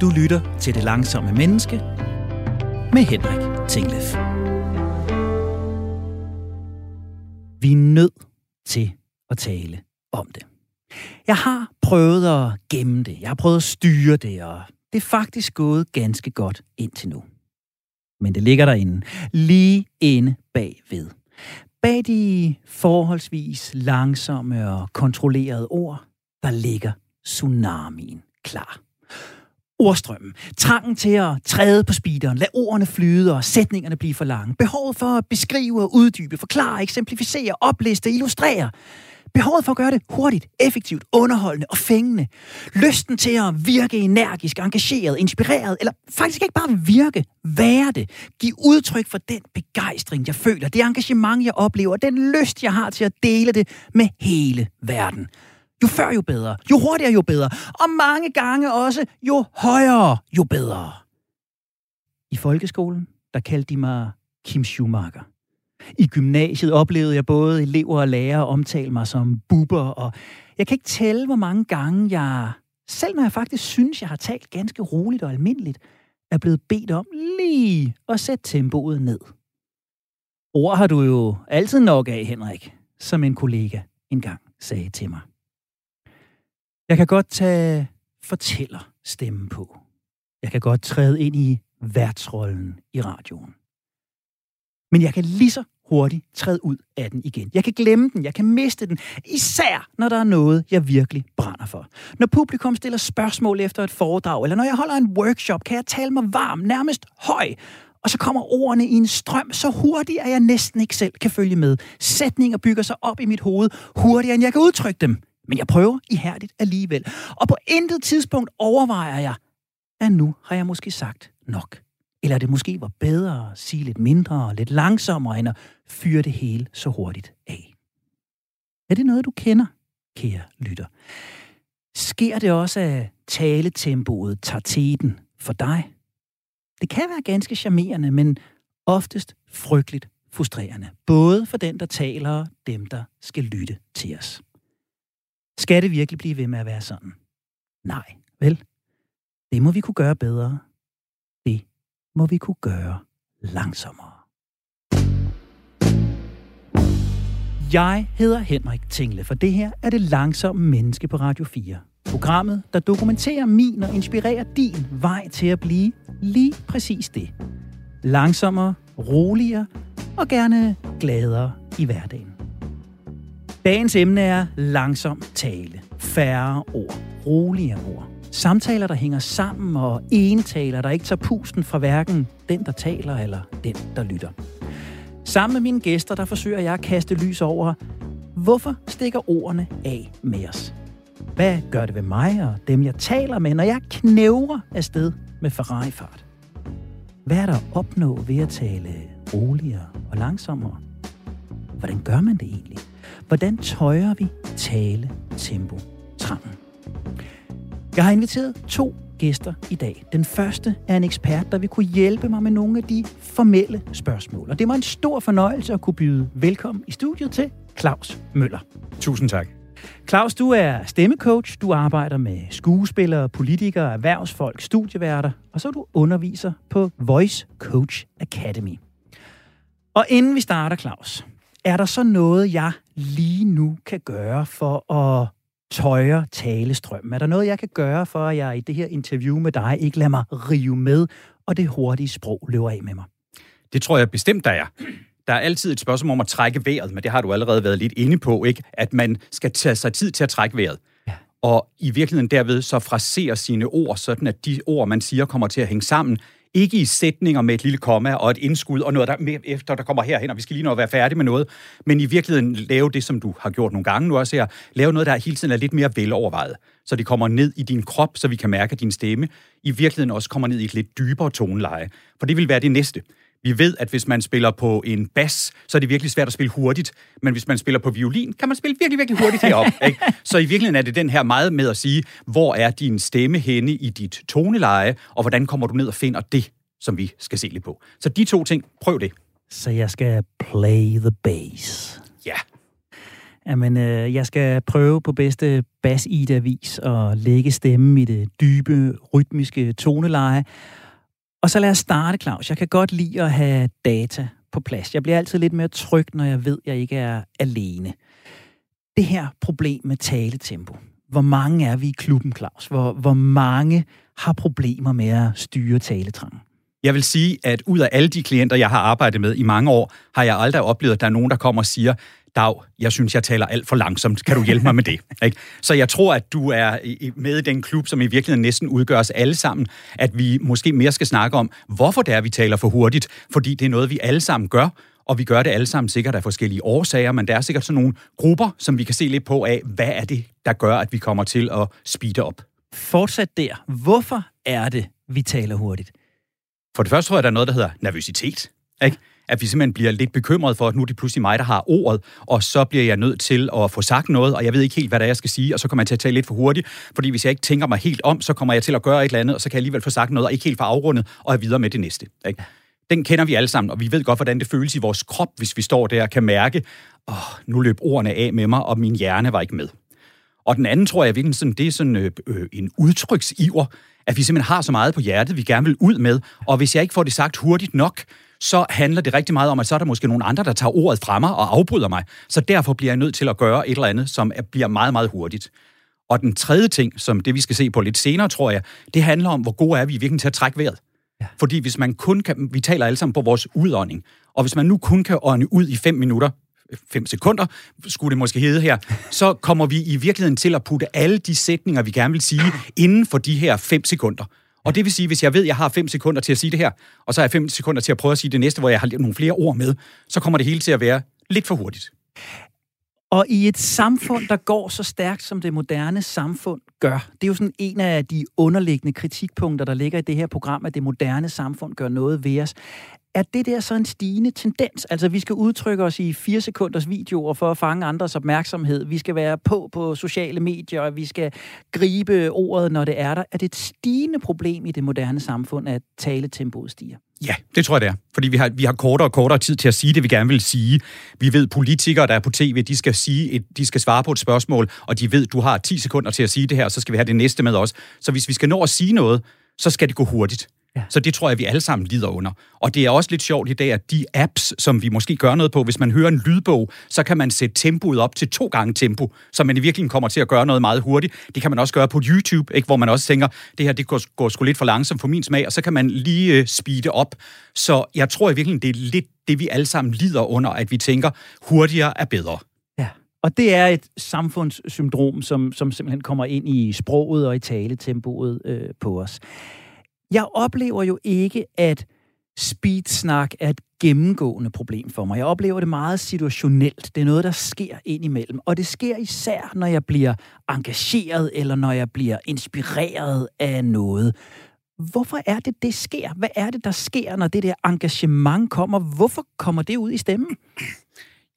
Du lytter til Det Langsomme Menneske med Henrik Tinglef. Vi er nødt til at tale om det. Jeg har prøvet at gemme det. Jeg har prøvet at styre det, og det er faktisk gået ganske godt indtil nu. Men det ligger derinde, lige inde bagved. Bag de forholdsvis langsomme og kontrollerede ord, der ligger tsunamien klar. Ordstrømmen. Trangen til at træde på speederen, lade ordene flyde og sætningerne blive for lange. Behovet for at beskrive og uddybe, forklare, eksemplificere, opliste, illustrere. Behovet for at gøre det hurtigt, effektivt, underholdende og fængende. Lysten til at virke energisk, engageret, inspireret, eller faktisk ikke bare virke, være det. Giv udtryk for den begejstring, jeg føler, det engagement, jeg oplever, den lyst, jeg har til at dele det med hele verden. Jo før, jo bedre. Jo hurtigere, jo bedre. Og mange gange også, jo højere, jo bedre. I folkeskolen, der kaldte de mig Kim Schumacher. I gymnasiet oplevede jeg både elever og lærere omtale mig som buber, og jeg kan ikke tælle, hvor mange gange jeg, selv når jeg faktisk synes, jeg har talt ganske roligt og almindeligt, er blevet bedt om lige at sætte tempoet ned. Ord har du jo altid nok af, Henrik, som en kollega engang sagde til mig. Jeg kan godt tage fortæller stemmen på. Jeg kan godt træde ind i værtsrollen i radioen. Men jeg kan lige så hurtigt træde ud af den igen. Jeg kan glemme den, jeg kan miste den, især når der er noget, jeg virkelig brænder for. Når publikum stiller spørgsmål efter et foredrag, eller når jeg holder en workshop, kan jeg tale mig varm, nærmest høj, og så kommer ordene i en strøm så hurtigt, at jeg næsten ikke selv kan følge med. Sætninger bygger sig op i mit hoved hurtigere, end jeg kan udtrykke dem. Men jeg prøver ihærdigt alligevel. Og på intet tidspunkt overvejer jeg, at nu har jeg måske sagt nok. Eller det måske var bedre at sige lidt mindre og lidt langsommere, end at fyre det hele så hurtigt af. Er det noget, du kender, kære lytter? Sker det også, at taletempoet tager teten for dig? Det kan være ganske charmerende, men oftest frygteligt frustrerende. Både for den, der taler, og dem, der skal lytte til os. Skal det virkelig blive ved med at være sådan? Nej, vel? Det må vi kunne gøre bedre. Det må vi kunne gøre langsommere. Jeg hedder Henrik Tingle, for det her er det langsomme menneske på Radio 4. Programmet, der dokumenterer min og inspirerer din vej til at blive lige præcis det. Langsommere, roligere og gerne gladere i hverdagen. Dagens emne er langsom tale. Færre ord. roligere ord. Samtaler, der hænger sammen, og entaler, der ikke tager pusten fra hverken den, der taler, eller den, der lytter. Sammen med mine gæster, der forsøger jeg at kaste lys over, hvorfor stikker ordene af med os? Hvad gør det ved mig og dem, jeg taler med, når jeg knævrer afsted med Ferrari-fart? Hvad er der at opnå ved at tale roligere og langsommere? Hvordan gør man det egentlig? Hvordan tøjer vi tale tempo trangen? Jeg har inviteret to gæster i dag. Den første er en ekspert, der vil kunne hjælpe mig med nogle af de formelle spørgsmål. Og det var en stor fornøjelse at kunne byde velkommen i studiet til Claus Møller. Tusind tak. Claus, du er stemmecoach, du arbejder med skuespillere, politikere, erhvervsfolk, studieværter, og så er du underviser på Voice Coach Academy. Og inden vi starter, Claus, er der så noget, jeg lige nu kan gøre for at tøjer talestrømmen? Er der noget, jeg kan gøre for, at jeg i det her interview med dig ikke lader mig rive med, og det hurtige sprog løber af med mig? Det tror jeg bestemt, der er. Der er altid et spørgsmål om at trække vejret, men det har du allerede været lidt inde på, ikke? At man skal tage sig tid til at trække vejret. Ja. Og i virkeligheden derved så frasere sine ord, sådan at de ord, man siger, kommer til at hænge sammen, ikke i sætninger med et lille komma og et indskud og noget, der med efter, der kommer herhen, og vi skal lige nå at være færdige med noget, men i virkeligheden lave det, som du har gjort nogle gange nu også her, lave noget, der hele tiden er lidt mere velovervejet, så det kommer ned i din krop, så vi kan mærke, at din stemme i virkeligheden også kommer ned i et lidt dybere toneleje. For det vil være det næste. Vi ved, at hvis man spiller på en bas, så er det virkelig svært at spille hurtigt. Men hvis man spiller på violin, kan man spille virkelig, virkelig hurtigt herop. Ikke? Så i virkeligheden er det den her meget med at sige, hvor er din stemme henne i dit toneleje, og hvordan kommer du ned og finder det, som vi skal se lidt på. Så de to ting, prøv det. Så jeg skal play the bass. Ja. Jamen, øh, jeg skal prøve på bedste bas vis og lægge stemmen i det dybe, rytmiske toneleje. Og så lad os starte, Claus. Jeg kan godt lide at have data på plads. Jeg bliver altid lidt mere tryg, når jeg ved, at jeg ikke er alene. Det her problem med taletempo. Hvor mange er vi i klubben, Claus? Hvor, hvor mange har problemer med at styre taletrangen? Jeg vil sige, at ud af alle de klienter, jeg har arbejdet med i mange år, har jeg aldrig oplevet, at der er nogen, der kommer og siger, Dag, jeg synes, jeg taler alt for langsomt. Kan du hjælpe mig med det? Ikke? Så jeg tror, at du er med i den klub, som i virkeligheden næsten udgør os alle sammen, at vi måske mere skal snakke om, hvorfor det er, vi taler for hurtigt. Fordi det er noget, vi alle sammen gør, og vi gør det alle sammen sikkert af forskellige årsager, men der er sikkert sådan nogle grupper, som vi kan se lidt på af, hvad er det, der gør, at vi kommer til at speede op. Fortsæt der. Hvorfor er det, vi taler hurtigt? For det første tror jeg, der er noget, der hedder nervøsitet. Ikke? At vi simpelthen bliver lidt bekymret for, at nu er det pludselig mig, der har ordet, og så bliver jeg nødt til at få sagt noget, og jeg ved ikke helt, hvad det er, jeg skal sige, og så kommer jeg til at tale lidt for hurtigt, fordi hvis jeg ikke tænker mig helt om, så kommer jeg til at gøre et eller andet, og så kan jeg alligevel få sagt noget, og ikke helt få afrundet, og er videre med det næste. Ikke? Den kender vi alle sammen, og vi ved godt, hvordan det føles i vores krop, hvis vi står der og kan mærke, åh, nu løb ordene af med mig, og min hjerne var ikke med. Og den anden tror jeg virkelig, sådan, det er sådan øh, øh, en udtryksiver, at vi simpelthen har så meget på hjertet, vi gerne vil ud med, og hvis jeg ikke får det sagt hurtigt nok, så handler det rigtig meget om, at så er der måske nogle andre, der tager ordet fra mig og afbryder mig. Så derfor bliver jeg nødt til at gøre et eller andet, som bliver meget, meget hurtigt. Og den tredje ting, som det vi skal se på lidt senere, tror jeg, det handler om, hvor gode er vi virkelig til at trække vejret. Ja. Fordi hvis man kun kan, vi taler alle sammen på vores udånding, og hvis man nu kun kan ånde ud i 5 minutter, 5 sekunder, skulle det måske hedde her, så kommer vi i virkeligheden til at putte alle de sætninger, vi gerne vil sige, inden for de her 5 sekunder. Og det vil sige, hvis jeg ved, at jeg har 5 sekunder til at sige det her, og så har jeg 5 sekunder til at prøve at sige det næste, hvor jeg har nogle flere ord med, så kommer det hele til at være lidt for hurtigt. Og i et samfund, der går så stærkt, som det moderne samfund gør, det er jo sådan en af de underliggende kritikpunkter, der ligger i det her program, at det moderne samfund gør noget ved os. Er det der så en stigende tendens? Altså, vi skal udtrykke os i fire sekunders videoer for at fange andres opmærksomhed. Vi skal være på på sociale medier, og vi skal gribe ordet, når det er der. Er det et stigende problem i det moderne samfund, at taletempoet stiger? Ja, det tror jeg, det er. Fordi vi har, vi har kortere og kortere tid til at sige det, vi gerne vil sige. Vi ved, politikere, der er på tv, de skal, sige et, de skal svare på et spørgsmål, og de ved, du har 10 sekunder til at sige det her, og så skal vi have det næste med os. Så hvis vi skal nå at sige noget, så skal det gå hurtigt. Ja. Så det tror jeg, vi alle sammen lider under. Og det er også lidt sjovt i dag, at de apps, som vi måske gør noget på, hvis man hører en lydbog, så kan man sætte tempoet op til to gange tempo, så man i virkeligheden kommer til at gøre noget meget hurtigt. Det kan man også gøre på YouTube, ikke? hvor man også tænker, det her det går, går sgu lidt for langsomt for min smag, og så kan man lige øh, speede op. Så jeg tror i virkeligheden, det er lidt det, vi alle sammen lider under, at vi tænker, hurtigere er bedre. Ja. Og det er et samfundssyndrom, som, som simpelthen kommer ind i sproget og i taletempoet øh, på os. Jeg oplever jo ikke, at speedsnak er et gennemgående problem for mig. Jeg oplever det meget situationelt. Det er noget, der sker indimellem. Og det sker især, når jeg bliver engageret, eller når jeg bliver inspireret af noget. Hvorfor er det, det sker? Hvad er det, der sker, når det der engagement kommer? Hvorfor kommer det ud i stemmen?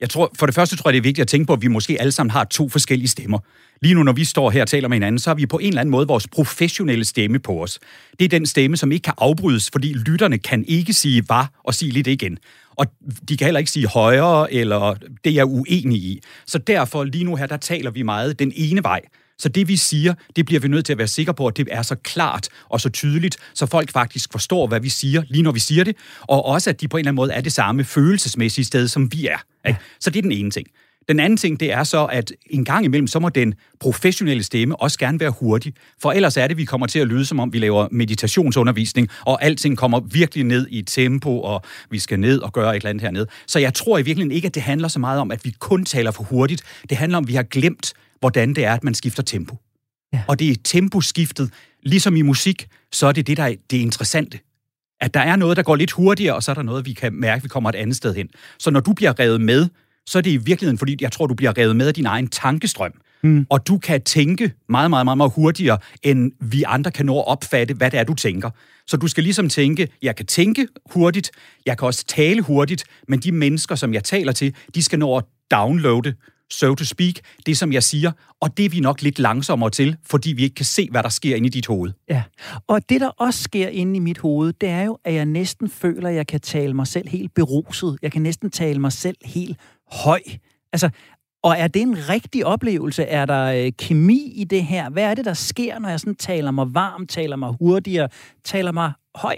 Jeg tror, for det første tror jeg, det er vigtigt at tænke på, at vi måske alle sammen har to forskellige stemmer. Lige nu, når vi står her og taler med hinanden, så har vi på en eller anden måde vores professionelle stemme på os. Det er den stemme, som ikke kan afbrydes, fordi lytterne kan ikke sige var og sige lidt igen. Og de kan heller ikke sige højere, eller det er jeg uenig i. Så derfor, lige nu her, der taler vi meget den ene vej. Så det, vi siger, det bliver vi nødt til at være sikre på, at det er så klart og så tydeligt, så folk faktisk forstår, hvad vi siger, lige når vi siger det, og også, at de på en eller anden måde er det samme følelsesmæssige sted, som vi er. Ikke? Så det er den ene ting. Den anden ting, det er så, at en gang imellem, så må den professionelle stemme også gerne være hurtig, for ellers er det, vi kommer til at lyde, som om vi laver meditationsundervisning, og alting kommer virkelig ned i tempo, og vi skal ned og gøre et eller andet hernede. Så jeg tror i virkeligheden ikke, at det handler så meget om, at vi kun taler for hurtigt. Det handler om, at vi har glemt, hvordan det er, at man skifter tempo. Ja. Og det er temposkiftet, ligesom i musik, så er det det, der er det interessante. At der er noget, der går lidt hurtigere, og så er der noget, vi kan mærke, at vi kommer et andet sted hen. Så når du bliver revet med, så er det i virkeligheden, fordi jeg tror, du bliver revet med af din egen tankestrøm. Mm. Og du kan tænke meget, meget, meget, meget hurtigere, end vi andre kan nå at opfatte, hvad det er, du tænker. Så du skal ligesom tænke, jeg kan tænke hurtigt, jeg kan også tale hurtigt, men de mennesker, som jeg taler til, de skal nå at downloade so to speak, det som jeg siger, og det er vi nok lidt langsommere til, fordi vi ikke kan se, hvad der sker inde i dit hoved. Ja, og det der også sker inde i mit hoved, det er jo, at jeg næsten føler, at jeg kan tale mig selv helt beruset. Jeg kan næsten tale mig selv helt høj. Altså, Og er det en rigtig oplevelse? Er der øh, kemi i det her? Hvad er det, der sker, når jeg sådan taler mig varm, taler mig hurtigere, taler mig høj?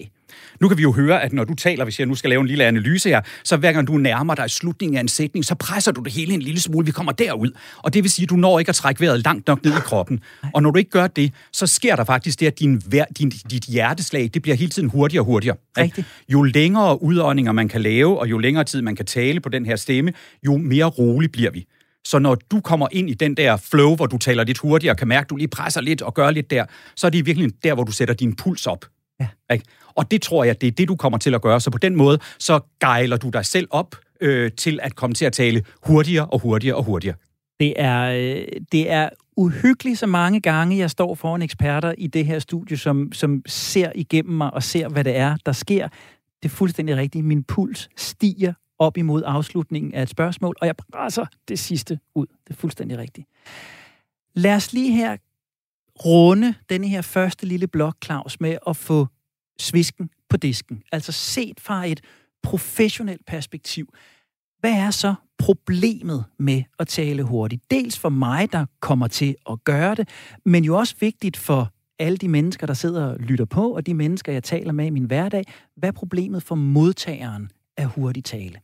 Nu kan vi jo høre, at når du taler, hvis jeg nu skal lave en lille analyse her, så hver gang du nærmer dig slutningen af en sætning, så presser du det hele en lille smule. Vi kommer derud. Og det vil sige, at du når ikke at trække vejret langt nok ned i kroppen. Og når du ikke gør det, så sker der faktisk det, at din, din, dit hjerteslag det bliver hele tiden hurtigere og hurtigere. Rigtigt. Jo længere udåndinger man kan lave, og jo længere tid man kan tale på den her stemme, jo mere rolig bliver vi. Så når du kommer ind i den der flow, hvor du taler lidt hurtigere, kan mærke, at du lige presser lidt og gør lidt der, så er det virkelig der, hvor du sætter din puls op. Ja. Ikke? Og det tror jeg, det er det, du kommer til at gøre. Så på den måde, så gejler du dig selv op øh, til at komme til at tale hurtigere og hurtigere og hurtigere. Det er, øh, det er uhyggeligt så mange gange, jeg står foran eksperter i det her studie, som, som ser igennem mig og ser, hvad det er, der sker. Det er fuldstændig rigtigt. Min puls stiger op imod afslutningen af et spørgsmål, og jeg presser det sidste ud. Det er fuldstændig rigtigt. Lad os lige her runde denne her første lille blok, Claus, med at få svisken på disken. Altså set fra et professionelt perspektiv. Hvad er så problemet med at tale hurtigt? Dels for mig, der kommer til at gøre det, men jo også vigtigt for alle de mennesker, der sidder og lytter på, og de mennesker, jeg taler med i min hverdag. Hvad er problemet for modtageren af hurtig tale?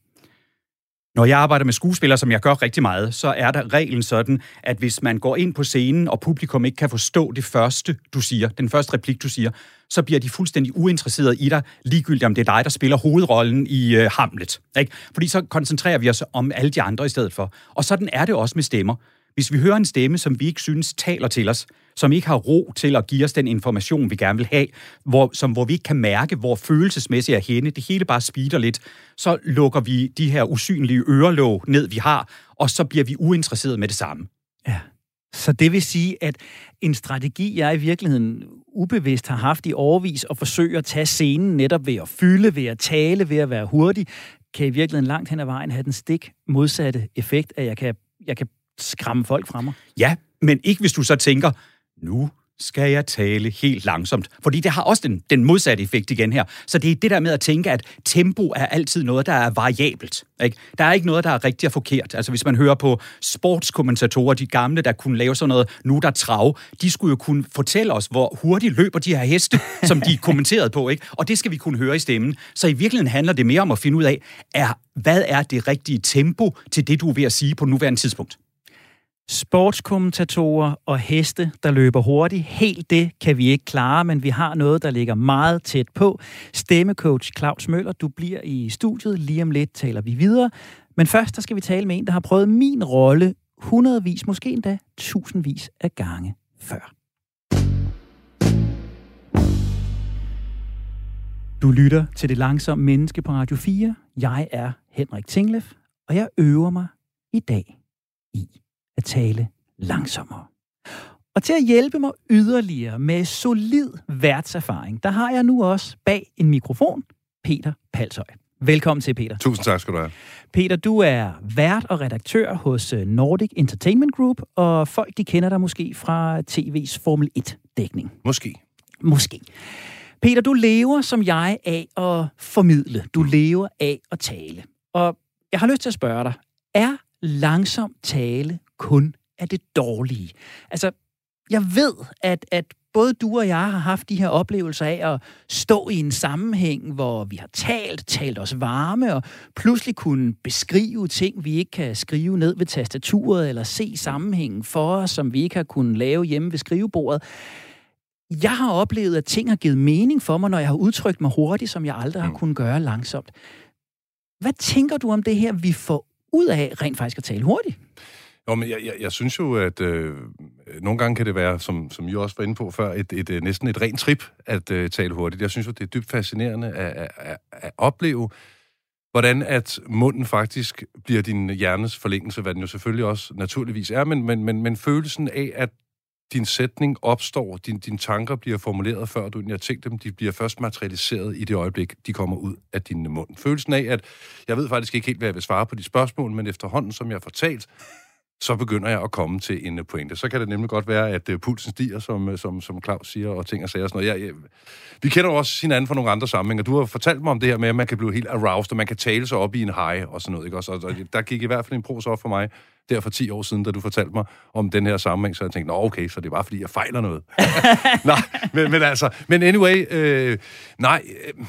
Når jeg arbejder med skuespillere, som jeg gør rigtig meget, så er der reglen sådan, at hvis man går ind på scenen, og publikum ikke kan forstå det første, du siger, den første replik, du siger, så bliver de fuldstændig uinteresserede i dig, ligegyldigt om det er dig, der spiller hovedrollen i øh, Hamlet. Ikke? Fordi så koncentrerer vi os om alle de andre i stedet for. Og sådan er det også med stemmer. Hvis vi hører en stemme, som vi ikke synes taler til os, som ikke har ro til at give os den information, vi gerne vil have, hvor, som, hvor vi ikke kan mærke, hvor følelsesmæssigt er henne, det hele bare speeder lidt, så lukker vi de her usynlige ørelåg ned, vi har, og så bliver vi uinteresseret med det samme. Ja. Så det vil sige, at en strategi, jeg i virkeligheden ubevidst har haft i overvis at forsøge at tage scenen netop ved at fylde, ved at tale, ved at være hurtig, kan i virkeligheden langt hen ad vejen have den stik modsatte effekt, at jeg kan, jeg kan skræmme folk fra mig. Ja, men ikke hvis du så tænker, nu skal jeg tale helt langsomt. Fordi det har også den, den modsatte effekt igen her. Så det er det der med at tænke, at tempo er altid noget, der er variabelt. Ikke? Der er ikke noget, der er rigtigt og forkert. Altså hvis man hører på sportskommentatorer, de gamle, der kunne lave sådan noget, nu der trav, de skulle jo kunne fortælle os, hvor hurtigt løber de her heste, som de kommenterede på. Ikke? Og det skal vi kunne høre i stemmen. Så i virkeligheden handler det mere om at finde ud af, er, hvad er det rigtige tempo til det, du er ved at sige på nuværende tidspunkt sportskommentatorer og heste, der løber hurtigt. Helt det kan vi ikke klare, men vi har noget, der ligger meget tæt på. Stemmecoach Claus Møller, du bliver i studiet. Lige om lidt taler vi videre. Men først der skal vi tale med en, der har prøvet min rolle hundredvis, måske endda tusindvis af gange før. Du lytter til Det Langsomme Menneske på Radio 4. Jeg er Henrik Tinglef, og jeg øver mig i dag i at tale langsommere. Og til at hjælpe mig yderligere med solid værtserfaring, der har jeg nu også bag en mikrofon Peter Palshøj. Velkommen til, Peter. Tusind tak skal du have. Peter, du er vært og redaktør hos øh, Nordic Entertainment Group, og folk de kender dig måske fra TV's Formel 1-dækning. Måske. Måske. Peter, du lever som jeg af at formidle. Du lever af at tale. Og jeg har lyst til at spørge dig, er langsom tale kun er det dårlige. Altså, jeg ved, at, at både du og jeg har haft de her oplevelser af at stå i en sammenhæng, hvor vi har talt, talt os varme, og pludselig kunne beskrive ting, vi ikke kan skrive ned ved tastaturet, eller se sammenhængen for os, som vi ikke har kunnet lave hjemme ved skrivebordet. Jeg har oplevet, at ting har givet mening for mig, når jeg har udtrykt mig hurtigt, som jeg aldrig har mm. kunnet gøre langsomt. Hvad tænker du om det her, vi får ud af rent faktisk at tale hurtigt? Nå, men jeg, jeg, jeg synes jo, at øh, nogle gange kan det være, som, som I også var inde på før, et, et, et næsten et rent trip at øh, tale hurtigt. Jeg synes jo, det er dybt fascinerende at, at, at opleve, hvordan at munden faktisk bliver din hjernes forlængelse, hvad den jo selvfølgelig også naturligvis er, men, men, men, men følelsen af, at din sætning opstår, din, dine tanker bliver formuleret, før du egentlig har tænkt dem, de bliver først materialiseret i det øjeblik, de kommer ud af din mund. Følelsen af, at jeg ved faktisk ikke helt, hvad jeg vil svare på de spørgsmål, men efterhånden, som jeg har fortalt, så begynder jeg at komme til en øh, pointe. Så kan det nemlig godt være, at øh, pulsen stiger, som, øh, som, som Claus siger, og ting og sager og sådan noget. Jeg, jeg, vi kender jo også hinanden fra nogle andre sammenhænge, du har fortalt mig om det her med, at man kan blive helt aroused, og man kan tale sig op i en high og sådan noget. Ikke? Også, og der gik i hvert fald en pros op for mig, der for 10 år siden, da du fortalte mig om den her sammenhæng, så jeg tænkte, nå okay, så det var fordi, jeg fejler noget. nej, men, men altså, men anyway, øh, nej, øh,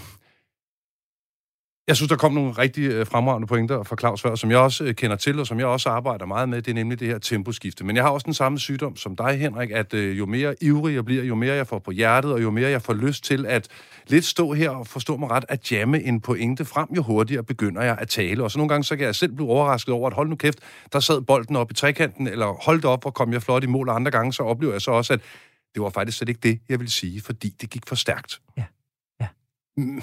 jeg synes, der kom nogle rigtig øh, fremragende pointer fra Claus før, som jeg også øh, kender til, og som jeg også arbejder meget med, det er nemlig det her temposkifte. Men jeg har også den samme sygdom som dig, Henrik, at øh, jo mere ivrig jeg bliver, jo mere jeg får på hjertet, og jo mere jeg får lyst til at lidt stå her og forstå mig ret, at jamme en pointe frem, jo hurtigere begynder jeg at tale. Og så nogle gange, så kan jeg selv blive overrasket over, at hold nu kæft, der sad bolden op i trekanten, eller holdt op, og kom jeg flot i mål, og andre gange, så oplever jeg så også, at det var faktisk slet ikke det, jeg ville sige, fordi det gik for stærkt. Ja. ja. Mm.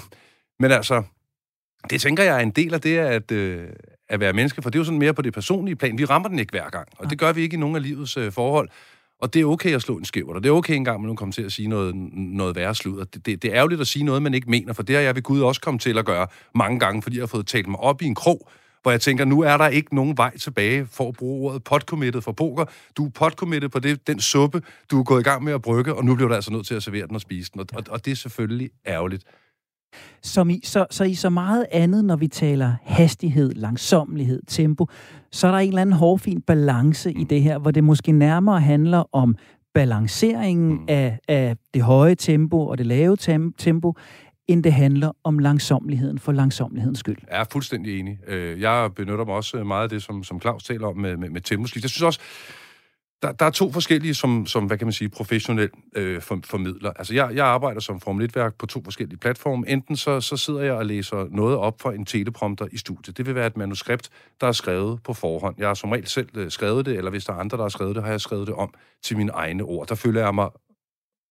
Men altså, det tænker jeg er en del af det at, øh, at være menneske, for det er jo sådan mere på det personlige plan. Vi rammer den ikke hver gang, og det gør vi ikke i nogen af livets øh, forhold. Og det er okay at slå en skæv, og det er okay engang, man nu kommer til at sige noget, noget værre sludder. Det, det, det er ærgerligt at sige noget, man ikke mener, for det har jeg ved Gud også kommet til at gøre mange gange, fordi jeg har fået talt mig op i en krog, hvor jeg tænker, nu er der ikke nogen vej tilbage for at bruge ordet potcommitted for poker. Du er potcommitted på det, den suppe, du er gået i gang med at brygge, og nu bliver du altså nødt til at servere den og spise den. Og, og, og det er selvfølgelig ærgerligt. Som i, så, så i så meget andet, når vi taler hastighed, langsomlighed, tempo, så er der en eller anden hårfin balance i det her, hvor det måske nærmere handler om balanceringen mm. af, af det høje tempo og det lave tempo, end det handler om langsomligheden for langsomlighedens skyld. Jeg er fuldstændig enig. Øh, jeg benytter mig også meget af det, som, som Claus taler om med, med, med temposkift. Jeg synes også, der, der er to forskellige, som, som hvad kan man sige, professionel øh, for, formidler. Altså, jeg, jeg arbejder som Formel 1-værk på to forskellige platforme. Enten så, så sidder jeg og læser noget op for en teleprompter i studiet. Det vil være et manuskript, der er skrevet på forhånd. Jeg har som regel selv øh, skrevet det, eller hvis der er andre, der har skrevet det, har jeg skrevet det om til mine egne ord. Der føler jeg mig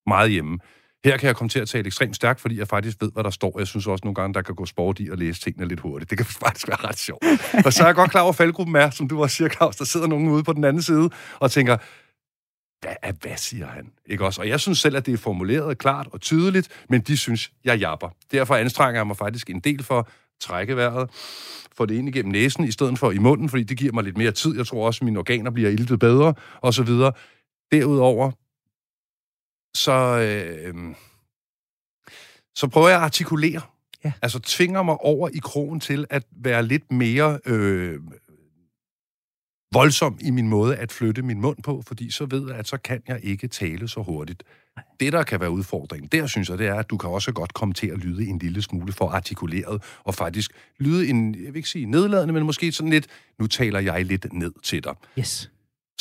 meget hjemme. Her kan jeg komme til at tale ekstremt stærkt, fordi jeg faktisk ved, hvad der står. Jeg synes også nogle gange, der kan gå sport i at læse tingene lidt hurtigt. Det kan faktisk være ret sjovt. og så er jeg godt klar over, at faldgruppen er, som du også siger, Claus, der sidder nogen ude på den anden side og tænker, hvad, hvad siger han? Ikke også? Og jeg synes selv, at det er formuleret klart og tydeligt, men de synes, jeg japper. Derfor anstrenger jeg mig faktisk en del for trække vejret, få det ind igennem næsen, i stedet for i munden, fordi det giver mig lidt mere tid. Jeg tror også, at mine organer bliver iltet bedre, og så videre. Derudover, så, øh, så prøver jeg at artikulere. Ja. Altså tvinger mig over i krogen til at være lidt mere øh, voldsom i min måde at flytte min mund på, fordi så ved jeg, at så kan jeg ikke tale så hurtigt. Det, der kan være udfordringen, der synes jeg, det er, at du kan også godt komme til at lyde en lille smule for artikuleret, og faktisk lyde en, jeg vil ikke sige nedladende, men måske sådan lidt, nu taler jeg lidt ned til dig. Yes.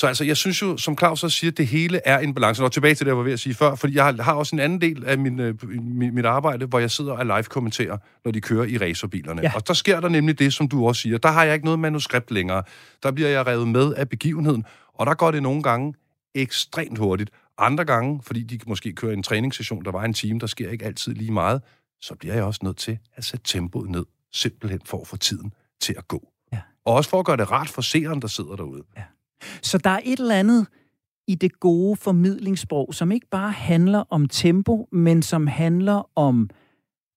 Så altså, jeg synes jo, som Claus også siger, det hele er en balance. Og tilbage til det, jeg var ved at sige før, fordi jeg har også en anden del af min, øh, min, mit arbejde, hvor jeg sidder og live-kommenterer, når de kører i racerbilerne. Ja. Og der sker der nemlig det, som du også siger. Der har jeg ikke noget manuskript længere. Der bliver jeg revet med af begivenheden, og der går det nogle gange ekstremt hurtigt. Andre gange, fordi de måske kører en træningssession, der var en time, der sker ikke altid lige meget, så bliver jeg også nødt til at sætte tempoet ned, simpelthen for at få tiden til at gå. Ja. Og også for at gøre det rart for seeren, der sidder derude. Ja. Så der er et eller andet i det gode formidlingssprog, som ikke bare handler om tempo, men som handler om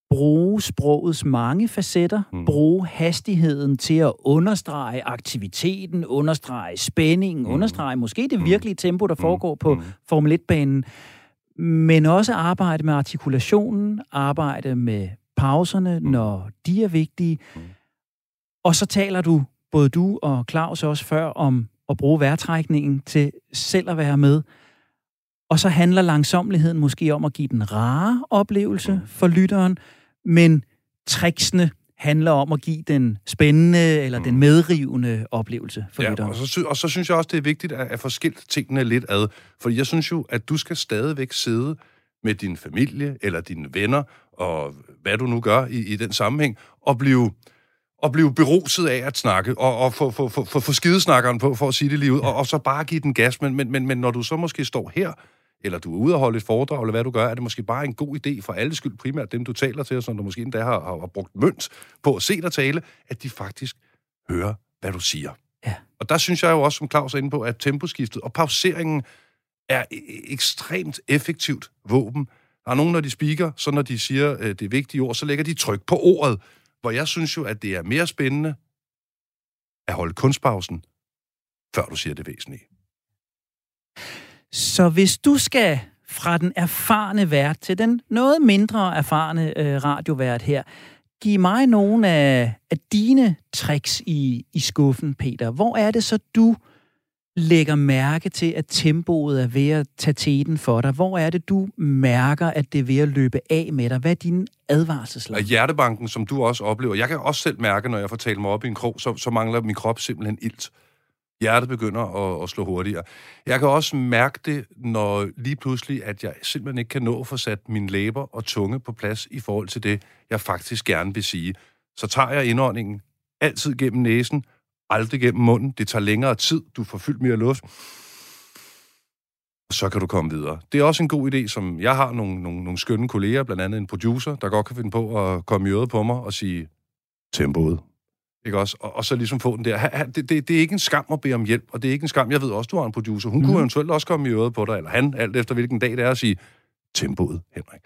bruge sprogets mange facetter, mm. bruge hastigheden til at understrege aktiviteten, understrege spændingen, mm. understrege måske det mm. virkelige tempo, der mm. foregår på mm. Formel 1-banen, men også arbejde med artikulationen, arbejde med pauserne, mm. når de er vigtige. Mm. Og så taler du, både du og Claus også før, om at bruge vejrtrækningen til selv at være med. Og så handler langsomligheden måske om at give den rare oplevelse for lytteren, men tricksene handler om at give den spændende eller den mm. medrivende oplevelse for ja, lytteren. Og så, og så synes jeg også, det er vigtigt at, at få skilt tingene lidt ad. For jeg synes jo, at du skal stadigvæk sidde med din familie eller dine venner, og hvad du nu gør i, i den sammenhæng, og blive at blive beruset af at snakke, og, og få, få, få, få, få skidesnakkeren på, for at sige det lige ud, ja. og, og så bare give den gas. Men, men, men, men når du så måske står her, eller du er ude og holde et foredrag, eller hvad du gør, er det måske bare en god idé for alle skyld, primært dem, du taler til, og som du måske endda har, har, har brugt mønt på at se dig tale, at de faktisk hører, hvad du siger. Ja. Og der synes jeg jo også, som Claus er inde på, at temposkiftet og pauseringen er e, e, ekstremt effektivt våben. Der er nogen, når de speaker, så når de siger øh, det vigtige ord, så lægger de tryk på ordet, hvor jeg synes jo, at det er mere spændende at holde kunstpausen før du siger det væsentlige. Så hvis du skal fra den erfarne vært til den noget mindre erfarne øh, radiovært her, giv mig nogle af, af dine tricks i, i skuffen, Peter. Hvor er det så, du lægger mærke til, at tempoet er ved at tage teten for dig? Hvor er det, du mærker, at det er ved at løbe af med dig? Hvad er dine advarselslag? Hjertebanken, som du også oplever. Jeg kan også selv mærke, når jeg får talt mig op i en krog, så, så mangler min krop simpelthen ilt. Hjertet begynder at, at slå hurtigere. Jeg kan også mærke det, når lige pludselig, at jeg simpelthen ikke kan nå at få sat mine læber og tunge på plads i forhold til det, jeg faktisk gerne vil sige. Så tager jeg indåndingen altid gennem næsen, aldrig gennem munden. Det tager længere tid. Du får fyldt mere luft. Så kan du komme videre. Det er også en god idé, som jeg har nogle, nogle, nogle skønne kolleger, blandt andet en producer, der godt kan finde på at komme i øret på mig og sige, tempoet. Ikke også? Og, og så ligesom få den der. Det, det, det er ikke en skam at bede om hjælp, og det er ikke en skam. Jeg ved også, du har en producer. Hun mm. kunne eventuelt også komme i øret på dig, eller han, alt efter hvilken dag det er, at sige, tempoet, Henrik.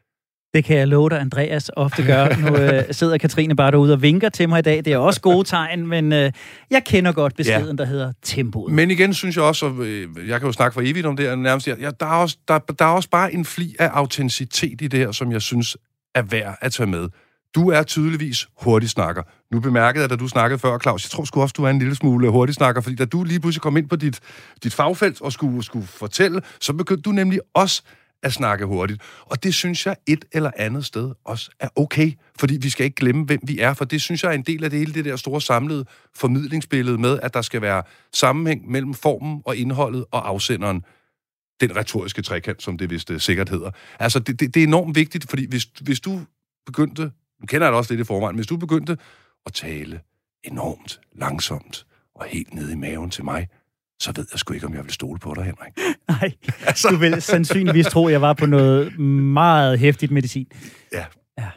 Det kan jeg love dig, Andreas ofte gør. Nu øh, sidder Katrine bare derude og vinker til mig i dag. Det er også gode tegn, men øh, jeg kender godt beskeden, ja. der hedder tempoet. Men igen synes jeg også, og øh, jeg kan jo snakke for evigt om det her, nærmest, ja, der, er også, der, der er også bare en fli af autenticitet i det her, som jeg synes er værd at tage med. Du er tydeligvis hurtig snakker. Nu bemærkede jeg, da du snakkede før, Claus, jeg tror sgu også, du er en lille smule hurtig snakker, fordi da du lige pludselig kom ind på dit, dit fagfelt og skulle, skulle fortælle, så begyndte du nemlig også at snakke hurtigt. Og det synes jeg et eller andet sted også er okay, fordi vi skal ikke glemme, hvem vi er, for det synes jeg er en del af det hele det der store samlede formidlingsbillede med, at der skal være sammenhæng mellem formen og indholdet og afsenderen. Den retoriske trekant, som det vist øh, sikkert hedder. Altså, det, det, det er enormt vigtigt, fordi hvis, hvis du begyndte, nu kender jeg det også lidt i forvejen, hvis du begyndte at tale enormt langsomt og helt ned i maven til mig, så ved jeg sgu ikke, om jeg vil stole på dig, Henrik. Nej, altså. du vil sandsynligvis tro, at jeg var på noget meget hæftigt medicin. Ja. ja.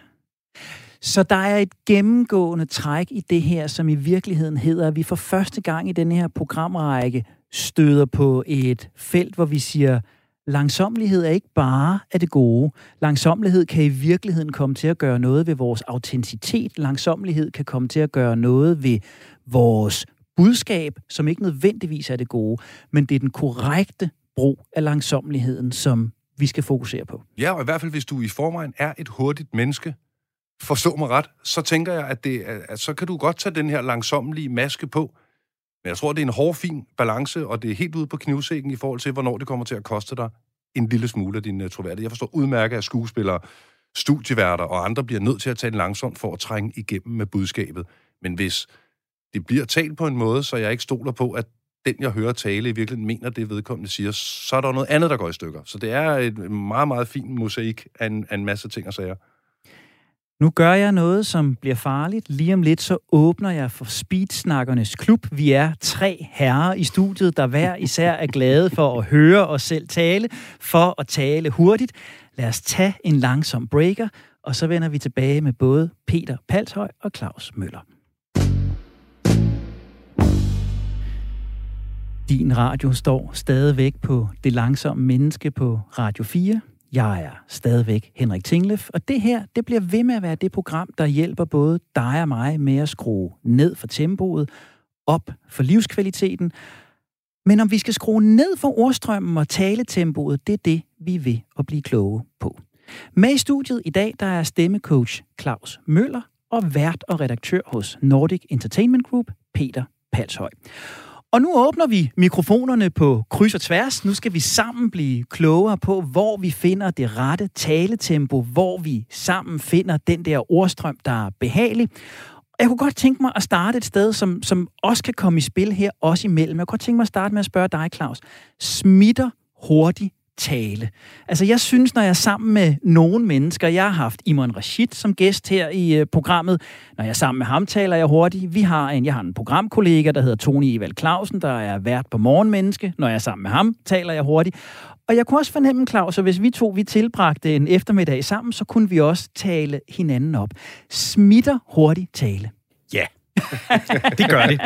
Så der er et gennemgående træk i det her, som i virkeligheden hedder, at vi for første gang i den her programrække støder på et felt, hvor vi siger, langsomlighed er ikke bare af det gode. Langsomlighed kan i virkeligheden komme til at gøre noget ved vores autenticitet. Langsomlighed kan komme til at gøre noget ved vores budskab, som ikke nødvendigvis er det gode, men det er den korrekte brug af langsomligheden, som vi skal fokusere på. Ja, og i hvert fald hvis du i forvejen er et hurtigt menneske, forstå mig ret, så tænker jeg, at, det, at så kan du godt tage den her langsomlige maske på. Men jeg tror, det er en hård, fin balance, og det er helt ude på knivsækken i forhold til, hvornår det kommer til at koste dig en lille smule af din uh, troværdighed. Jeg forstår udmærket, at skuespillere, studieværter og andre bliver nødt til at tale langsomt for at trænge igennem med budskabet. Men hvis det bliver talt på en måde, så jeg ikke stoler på, at den, jeg hører tale, i virkeligheden mener det, vedkommende siger, så er der noget andet, der går i stykker. Så det er et meget, meget fin mosaik af en, af en masse ting og sager. Nu gør jeg noget, som bliver farligt. Lige om lidt, så åbner jeg for Speedsnakkernes Klub. Vi er tre herrer i studiet, der hver især er glade for at høre os selv tale, for at tale hurtigt. Lad os tage en langsom breaker, og så vender vi tilbage med både Peter Palshøj og Claus Møller. Din radio står stadigvæk på Det Langsomme Menneske på Radio 4. Jeg er stadigvæk Henrik Tinglef, og det her, det bliver ved med at være det program, der hjælper både dig og mig med at skrue ned for tempoet, op for livskvaliteten. Men om vi skal skrue ned for ordstrømmen og taletempoet, det er det, vi vil at blive kloge på. Med i studiet i dag, der er stemmecoach Claus Møller og vært og redaktør hos Nordic Entertainment Group, Peter Palshøj. Og nu åbner vi mikrofonerne på kryds og tværs. Nu skal vi sammen blive klogere på, hvor vi finder det rette taletempo, hvor vi sammen finder den der ordstrøm, der er behagelig. Jeg kunne godt tænke mig at starte et sted, som, som også kan komme i spil her, også imellem. Jeg kunne godt tænke mig at starte med at spørge dig, Claus. Smitter hurtig tale. Altså, jeg synes, når jeg er sammen med nogle mennesker, jeg har haft Imran Rashid som gæst her i øh, programmet, når jeg er sammen med ham, taler jeg hurtigt. Vi har en, jeg har en programkollega, der hedder Tony Evald Clausen, der er vært på Morgenmenneske. Når jeg er sammen med ham, taler jeg hurtigt. Og jeg kunne også fornemme, Claus, at hvis vi to vi tilbragte en eftermiddag sammen, så kunne vi også tale hinanden op. Smitter hurtigt tale. Ja, det gør det.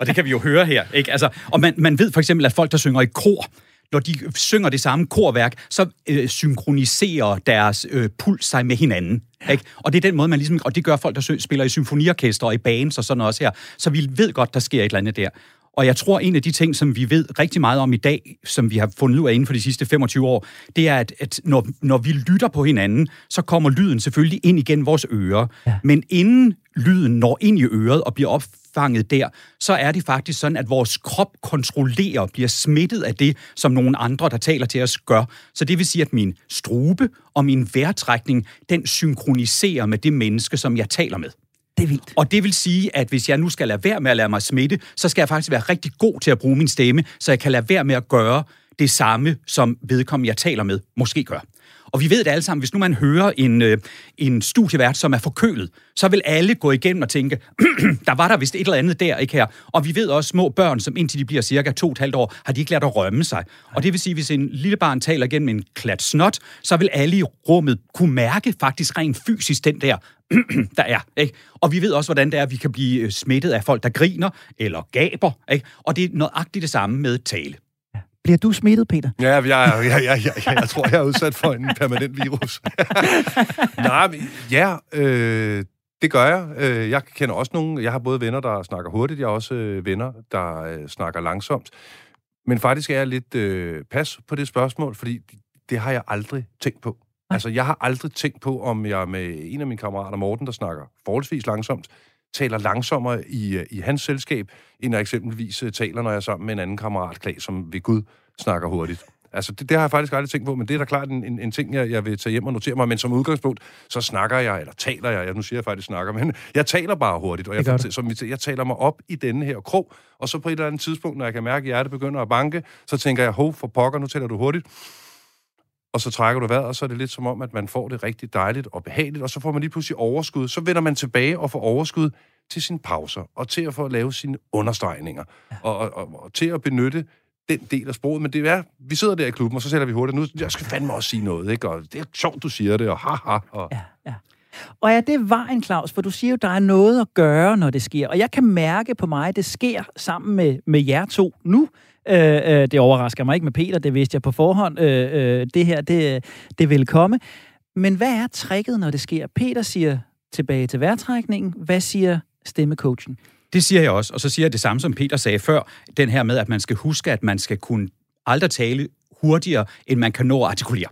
Og det kan vi jo høre her. Ikke? Altså, og man, man ved for eksempel, at folk, der synger i kor, når de synger det samme korværk, så øh, synkroniserer deres øh, puls sig med hinanden. Ja. Ikke? Og det er den måde, man ligesom... Og det gør folk, der spiller i symfoniorkester og i bands og sådan også her. Så vi ved godt, der sker et eller andet der. Og jeg tror, en af de ting, som vi ved rigtig meget om i dag, som vi har fundet ud af inden for de sidste 25 år, det er, at, at når, når vi lytter på hinanden, så kommer lyden selvfølgelig ind igen vores ører. Ja. Men inden lyden når ind i øret og bliver opfanget der, så er det faktisk sådan, at vores krop kontrollerer, bliver smittet af det, som nogle andre, der taler til os, gør. Så det vil sige, at min strube og min vejrtrækning, den synkroniserer med det menneske, som jeg taler med. Det er vildt. Og det vil sige, at hvis jeg nu skal lade være med at lade mig smitte, så skal jeg faktisk være rigtig god til at bruge min stemme, så jeg kan lade være med at gøre det samme, som vedkommende, jeg taler med, måske gør. Og vi ved det alle sammen, hvis nu man hører en, øh, en studievært, som er forkølet, så vil alle gå igennem og tænke, der var der vist et eller andet der, ikke her? Og vi ved også små børn, som indtil de bliver cirka to og et halvt år, har de ikke lært at rømme sig. Og det vil sige, hvis en lille barn taler igennem en klat snot, så vil alle i rummet kunne mærke faktisk rent fysisk den der, der er. Ikke? Og vi ved også, hvordan det er, at vi kan blive øh, smittet af folk, der griner eller gaber. Ikke? Og det er nøjagtigt det samme med tale. Bliver du smittet, Peter? Ja, jeg, jeg, jeg, jeg, jeg, jeg tror, jeg er udsat for en permanent virus. Nej, men, ja, øh, det gør jeg. Øh, jeg kender også nogle, jeg har både venner, der snakker hurtigt, jeg har også øh, venner, der øh, snakker langsomt. Men faktisk er jeg lidt øh, pas på det spørgsmål, fordi det har jeg aldrig tænkt på. Altså, jeg har aldrig tænkt på, om jeg med en af mine kammerater, Morten, der snakker forholdsvis langsomt, taler langsommere i, øh, i hans selskab, end jeg eksempelvis øh, taler, når jeg er sammen med en anden kammerat, Klaas, som ved Gud snakker hurtigt. Altså, det, det har jeg faktisk aldrig tænkt på, men det er da klart en, en, en ting, jeg, jeg vil tage hjem og notere mig. Men som udgangspunkt, så snakker jeg, eller taler jeg, jeg nu siger jeg faktisk snakker, men jeg taler bare hurtigt, og jeg, for, som, jeg taler mig op i denne her krog, og så på et eller andet tidspunkt, når jeg kan mærke, at hjertet begynder at banke, så tænker jeg, hov, for pokker, nu taler du hurtigt og så trækker du vejret, og så er det lidt som om, at man får det rigtig dejligt og behageligt, og så får man lige pludselig overskud. Så vender man tilbage og får overskud til sine pauser, og til at få at lave sine understregninger, ja. og, og, og, og til at benytte den del af sproget, men det er, vi sidder der i klubben, og så sætter vi hurtigt, nu jeg skal fandme også sige noget, ikke? og det er sjovt, du siger det, og haha. Og... Ja, ja. Og er det vejen, Claus? For du siger jo, der er noget at gøre, når det sker. Og jeg kan mærke på mig, at det sker sammen med, med jer to nu. Øh, øh, det overrasker mig ikke med Peter, det vidste jeg på forhånd. Øh, øh, det her, det, det vil komme. Men hvad er tricket, når det sker? Peter siger tilbage til vejrtrækningen. Hvad siger stemmecoachen? Det siger jeg også, og så siger jeg det samme, som Peter sagde før, den her med, at man skal huske, at man skal kunne aldrig tale hurtigere, end man kan nå at artikulere.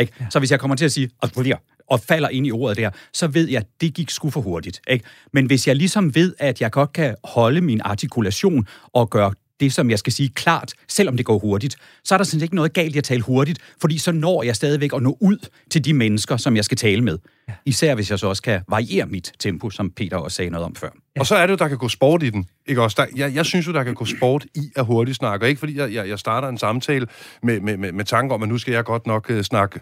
Ikke? Ja. Så hvis jeg kommer til at sige artikulere, og falder ind i ordet der, så ved jeg, at det gik sgu for hurtigt. Ikke? Men hvis jeg ligesom ved, at jeg godt kan holde min artikulation og gøre det, som jeg skal sige klart, selvom det går hurtigt, så er der sådan ikke noget galt i at tale hurtigt, fordi så når jeg stadigvæk at nå ud til de mennesker, som jeg skal tale med. Ja. Især hvis jeg så også kan variere mit tempo, som Peter også sagde noget om før. Ja. Og så er det jo, der kan gå sport i den. Ikke også? Der, jeg, jeg synes jo, der kan gå sport i at hurtigt snakke, og ikke fordi jeg, jeg, jeg starter en samtale med, med, med, med tanke om, at nu skal jeg godt nok uh, snakke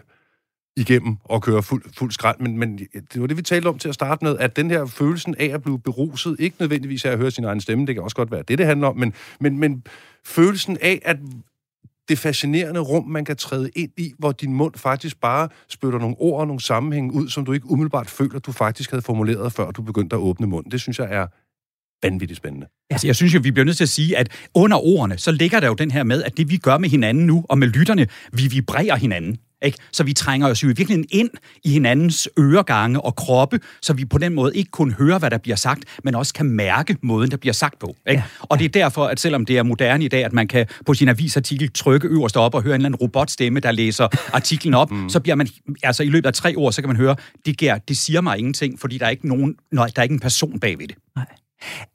igennem og køre fuld, fuld skrald. Men, men det var det, vi talte om til at starte med, at den her følelsen af at blive beruset, ikke nødvendigvis af at høre sin egen stemme, det kan også godt være det, det handler om, men, men, men følelsen af, at det fascinerende rum, man kan træde ind i, hvor din mund faktisk bare spytter nogle ord og nogle sammenhænge ud, som du ikke umiddelbart føler, du faktisk havde formuleret, før du begyndte at åbne munden. Det synes jeg er vanvittigt spændende. Altså, jeg synes jo, vi bliver nødt til at sige, at under ordene, så ligger der jo den her med, at det vi gør med hinanden nu, og med lytterne, vi vibrerer hinanden. Ikke? Så vi trænger os jo i virkeligheden ind i hinandens øregange og kroppe, så vi på den måde ikke kun hører, hvad der bliver sagt, men også kan mærke måden, der bliver sagt på. Ikke? Ja. Og det er derfor, at selvom det er moderne i dag, at man kan på sin avisartikel trykke øverst op og høre en eller anden robotstemme, der læser artiklen op, mm. så bliver man, altså i løbet af tre år, så kan man høre, det, gør, det siger mig ingenting, fordi der er ikke nogen, nej, der er ikke en person bagved det. Nej.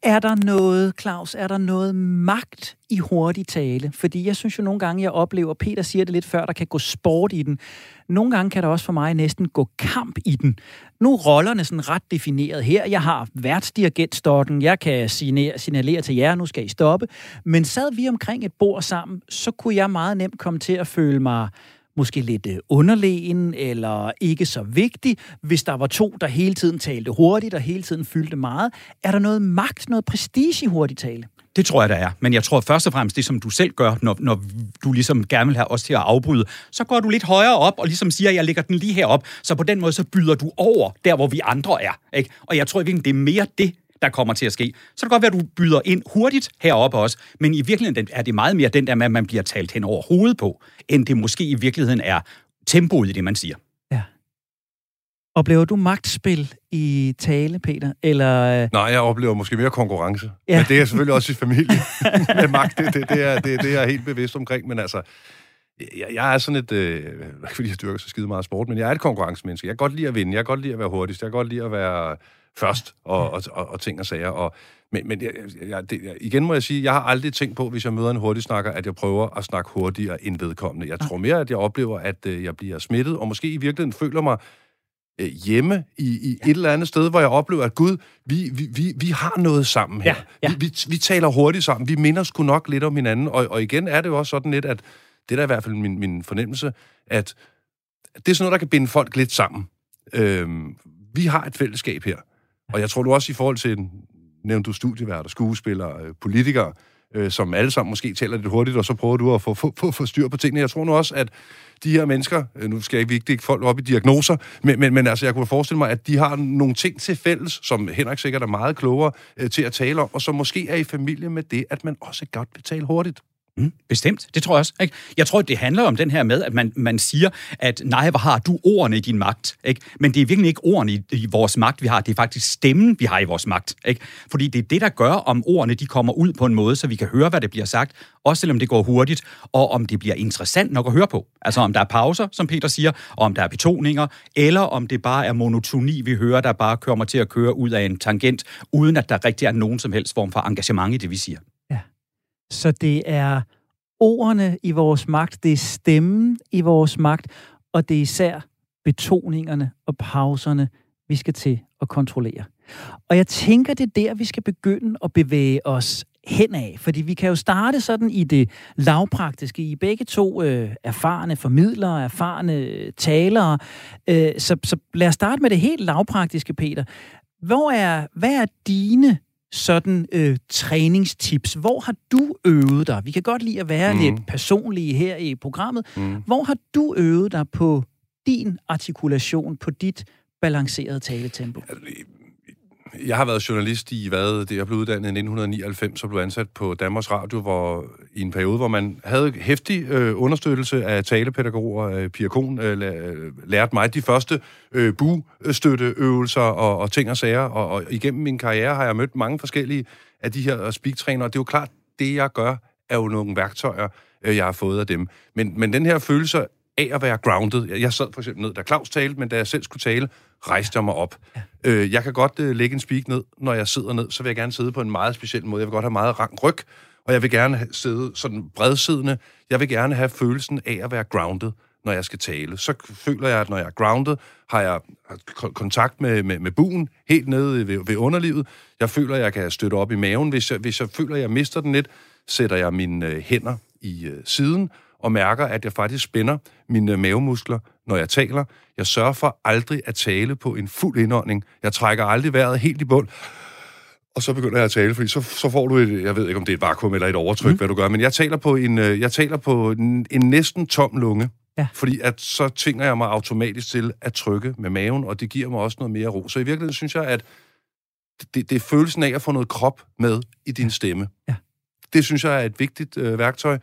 Er der noget, Claus, er der noget magt i hurtig tale? Fordi jeg synes jo nogle gange, jeg oplever, Peter siger det lidt før, der kan gå sport i den. Nogle gange kan der også for mig næsten gå kamp i den. Nu er rollerne sådan ret defineret her. Jeg har værtsdirigentstokken, jeg kan signalere til jer, nu skal I stoppe. Men sad vi omkring et bord sammen, så kunne jeg meget nemt komme til at føle mig måske lidt øh, underlegen eller ikke så vigtig, hvis der var to, der hele tiden talte hurtigt og hele tiden fyldte meget. Er der noget magt, noget prestige i hurtigt tale? Det tror jeg, der er. Men jeg tror først og fremmest, det som du selv gør, når, når du ligesom gerne vil have os til at afbryde, så går du lidt højere op og ligesom siger, at jeg lægger den lige herop. Så på den måde, så byder du over der, hvor vi andre er. Ikke? Og jeg tror virkelig, det er mere det, der kommer til at ske. Så kan det godt være, at du byder ind hurtigt heroppe også, men i virkeligheden er det meget mere den der med, at man bliver talt hen over hovedet på, end det måske i virkeligheden er tempoet i det, man siger. Oplever du magtspil i tale, Peter? Eller... Nej, jeg oplever måske mere konkurrence. Ja. Men det er selvfølgelig også i familie. med magt, det, det, det, er, det, det er jeg helt bevidst omkring. Men altså, jeg, jeg er sådan et... Øh, ikke fordi jeg dyrker så skide meget sport, men jeg er et konkurrencemenneske. Jeg kan godt lide at vinde. Jeg kan godt lide at være hurtigst. Jeg kan godt lide at være først og, og, og, og ting og sager. Og, men men jeg, jeg, det, igen må jeg sige, jeg har aldrig tænkt på, hvis jeg møder en hurtig snakker, at jeg prøver at snakke hurtigere end vedkommende. Jeg tror mere, at jeg oplever, at øh, jeg bliver smittet, og måske i virkeligheden føler mig øh, hjemme i, i ja. et eller andet sted, hvor jeg oplever, at Gud, vi, vi, vi, vi har noget sammen her. Ja, ja. Vi, vi, vi taler hurtigt sammen. Vi minder sgu nok lidt om hinanden. Og, og igen er det jo også sådan lidt, at det er da i hvert fald min, min fornemmelse, at det er sådan noget, der kan binde folk lidt sammen. Øhm, vi har et fællesskab her. Og jeg tror du også i forhold til, nævnte du studieværter, skuespillere, øh, politikere, øh, som alle sammen måske taler lidt hurtigt, og så prøver du at få, få, få, få styr på tingene. Jeg tror nu også, at de her mennesker, øh, nu skal jeg ikke ikke folk op i diagnoser, men, men, men altså, jeg kunne forestille mig, at de har nogle ting til fælles, som Henrik sikkert er meget klogere øh, til at tale om, og som måske er i familie med det, at man også godt vil tale hurtigt. Mm, bestemt, det tror jeg også. Ikke? Jeg tror, det handler om den her med, at man, man siger, at nej, hvor har du ordene i din magt? Ikke? Men det er virkelig ikke ordene i, i vores magt, vi har. Det er faktisk stemmen, vi har i vores magt. Ikke? Fordi det er det, der gør, om ordene de kommer ud på en måde, så vi kan høre, hvad det bliver sagt, også selvom det går hurtigt, og om det bliver interessant nok at høre på. Altså om der er pauser, som Peter siger, og om der er betoninger, eller om det bare er monotoni, vi hører, der bare kommer til at køre ud af en tangent, uden at der rigtig er nogen som helst form for engagement i det, vi siger. Så det er ordene i vores magt, det er stemmen i vores magt, og det er især betoningerne og pauserne, vi skal til at kontrollere. Og jeg tænker, det er der, vi skal begynde at bevæge os henad. Fordi vi kan jo starte sådan i det lavpraktiske. I begge to øh, erfarne formidlere, erfarne øh, talere. Øh, så, så lad os starte med det helt lavpraktiske, Peter. Hvor er, hvad er dine sådan øh, træningstips. Hvor har du øvet dig? Vi kan godt lide at være mm. lidt personlige her i programmet. Mm. Hvor har du øvet dig på din artikulation, på dit balancerede taletempo? Jeg har været journalist i, hvad det jeg blev uddannet i 1999, og blev ansat på Danmarks Radio, hvor i en periode, hvor man havde hæftig øh, understøttelse af talepædagoger. Øh, Pia Kohn øh, øh lærte mig de første øh, bustøtteøvelser og, og ting og sager, og, og igennem min karriere har jeg mødt mange forskellige af de her speaktrænere, det er jo klart, det jeg gør, er jo nogle værktøjer, øh, jeg har fået af dem. Men, men den her følelse af at være grounded. Jeg sad for eksempel ned, da Claus talte, men da jeg selv skulle tale, rejste jeg mig op. Ja. Øh, jeg kan godt øh, lægge en speak ned, når jeg sidder ned, så vil jeg gerne sidde på en meget speciel måde. Jeg vil godt have meget rank ryg, og jeg vil gerne sidde sådan bredsiddende. Jeg vil gerne have følelsen af at være grounded, når jeg skal tale. Så føler jeg, at når jeg er grounded, har jeg kontakt med, med, med buen helt nede ved, ved underlivet. Jeg føler, at jeg kan støtte op i maven. Hvis jeg, hvis jeg føler, at jeg mister den lidt, sætter jeg mine øh, hænder i øh, siden, og mærker, at jeg faktisk spænder mine mavemuskler, når jeg taler. Jeg sørger for aldrig at tale på en fuld indånding. Jeg trækker aldrig vejret helt i bund. Og så begynder jeg at tale, fordi så, så får du et, jeg ved ikke, om det er et vakuum eller et overtryk, mm. hvad du gør, men jeg taler på en, øh, jeg taler på en, en næsten tom lunge. Ja. Fordi at så tvinger jeg mig automatisk til at trykke med maven, og det giver mig også noget mere ro. Så i virkeligheden synes jeg, at det, det er følelsen af at få noget krop med i din stemme. Ja. Det synes jeg er et vigtigt øh, værktøj.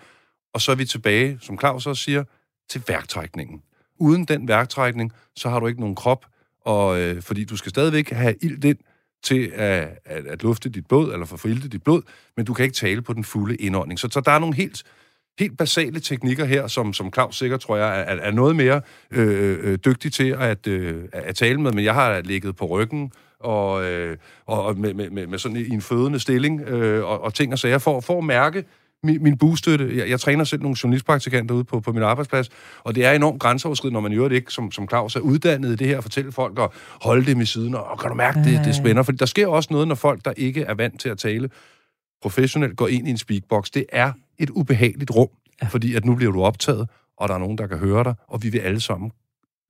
Og så er vi tilbage, som Claus også siger, til værktrækningen. Uden den værktrækning, så har du ikke nogen krop, og øh, fordi du skal stadigvæk have ild ind til at, at, at lufte dit blod, eller forfrilte dit blod, men du kan ikke tale på den fulde indånding. Så, så der er nogle helt, helt basale teknikker her, som, som Claus sikkert, tror jeg, er, er noget mere øh, øh, dygtig til at, øh, at tale med, men jeg har ligget på ryggen, og, øh, og med, med, med sådan i en fødende stilling, øh, og, og ting og sager, for, for at mærke, min, min bostøtte. Jeg, jeg træner selv nogle journalistpraktikanter ude på, på min arbejdsplads, og det er enormt grænseoverskridende, når man jo ikke, som, som Claus er uddannet i det her, at fortælle folk og holde dem i siden, og kan du mærke, det, det spænder? For der sker også noget, når folk, der ikke er vant til at tale professionelt, går ind i en speakbox. Det er et ubehageligt rum, ja. fordi at nu bliver du optaget, og der er nogen, der kan høre dig, og vi vil alle sammen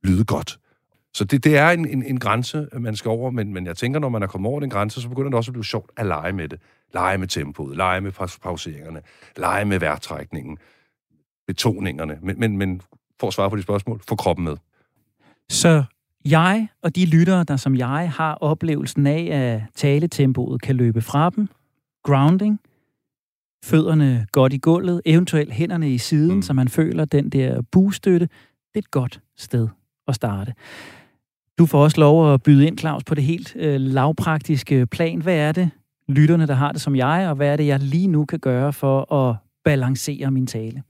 lyde godt. Så det, det er en, en, en grænse, man skal over, men, men jeg tænker, når man er kommet over den grænse, så begynder det også at blive sjovt at lege med det. Lege med tempoet, lege med pauseringerne, lege med værtrækningen, betoningerne. Men, men, men for at svare på de spørgsmål, få kroppen med. Så jeg og de lyttere, der som jeg har oplevelsen af, at taletempoet kan løbe fra dem, grounding, fødderne godt i gulvet, eventuelt hænderne i siden, mm. så man føler den der boostøtte, det er et godt sted at starte. Du får også lov at byde ind, Claus, på det helt øh, lavpraktiske plan. Hvad er det, lytterne, der har det som jeg, og hvad er det, jeg lige nu kan gøre for at balancere min tale?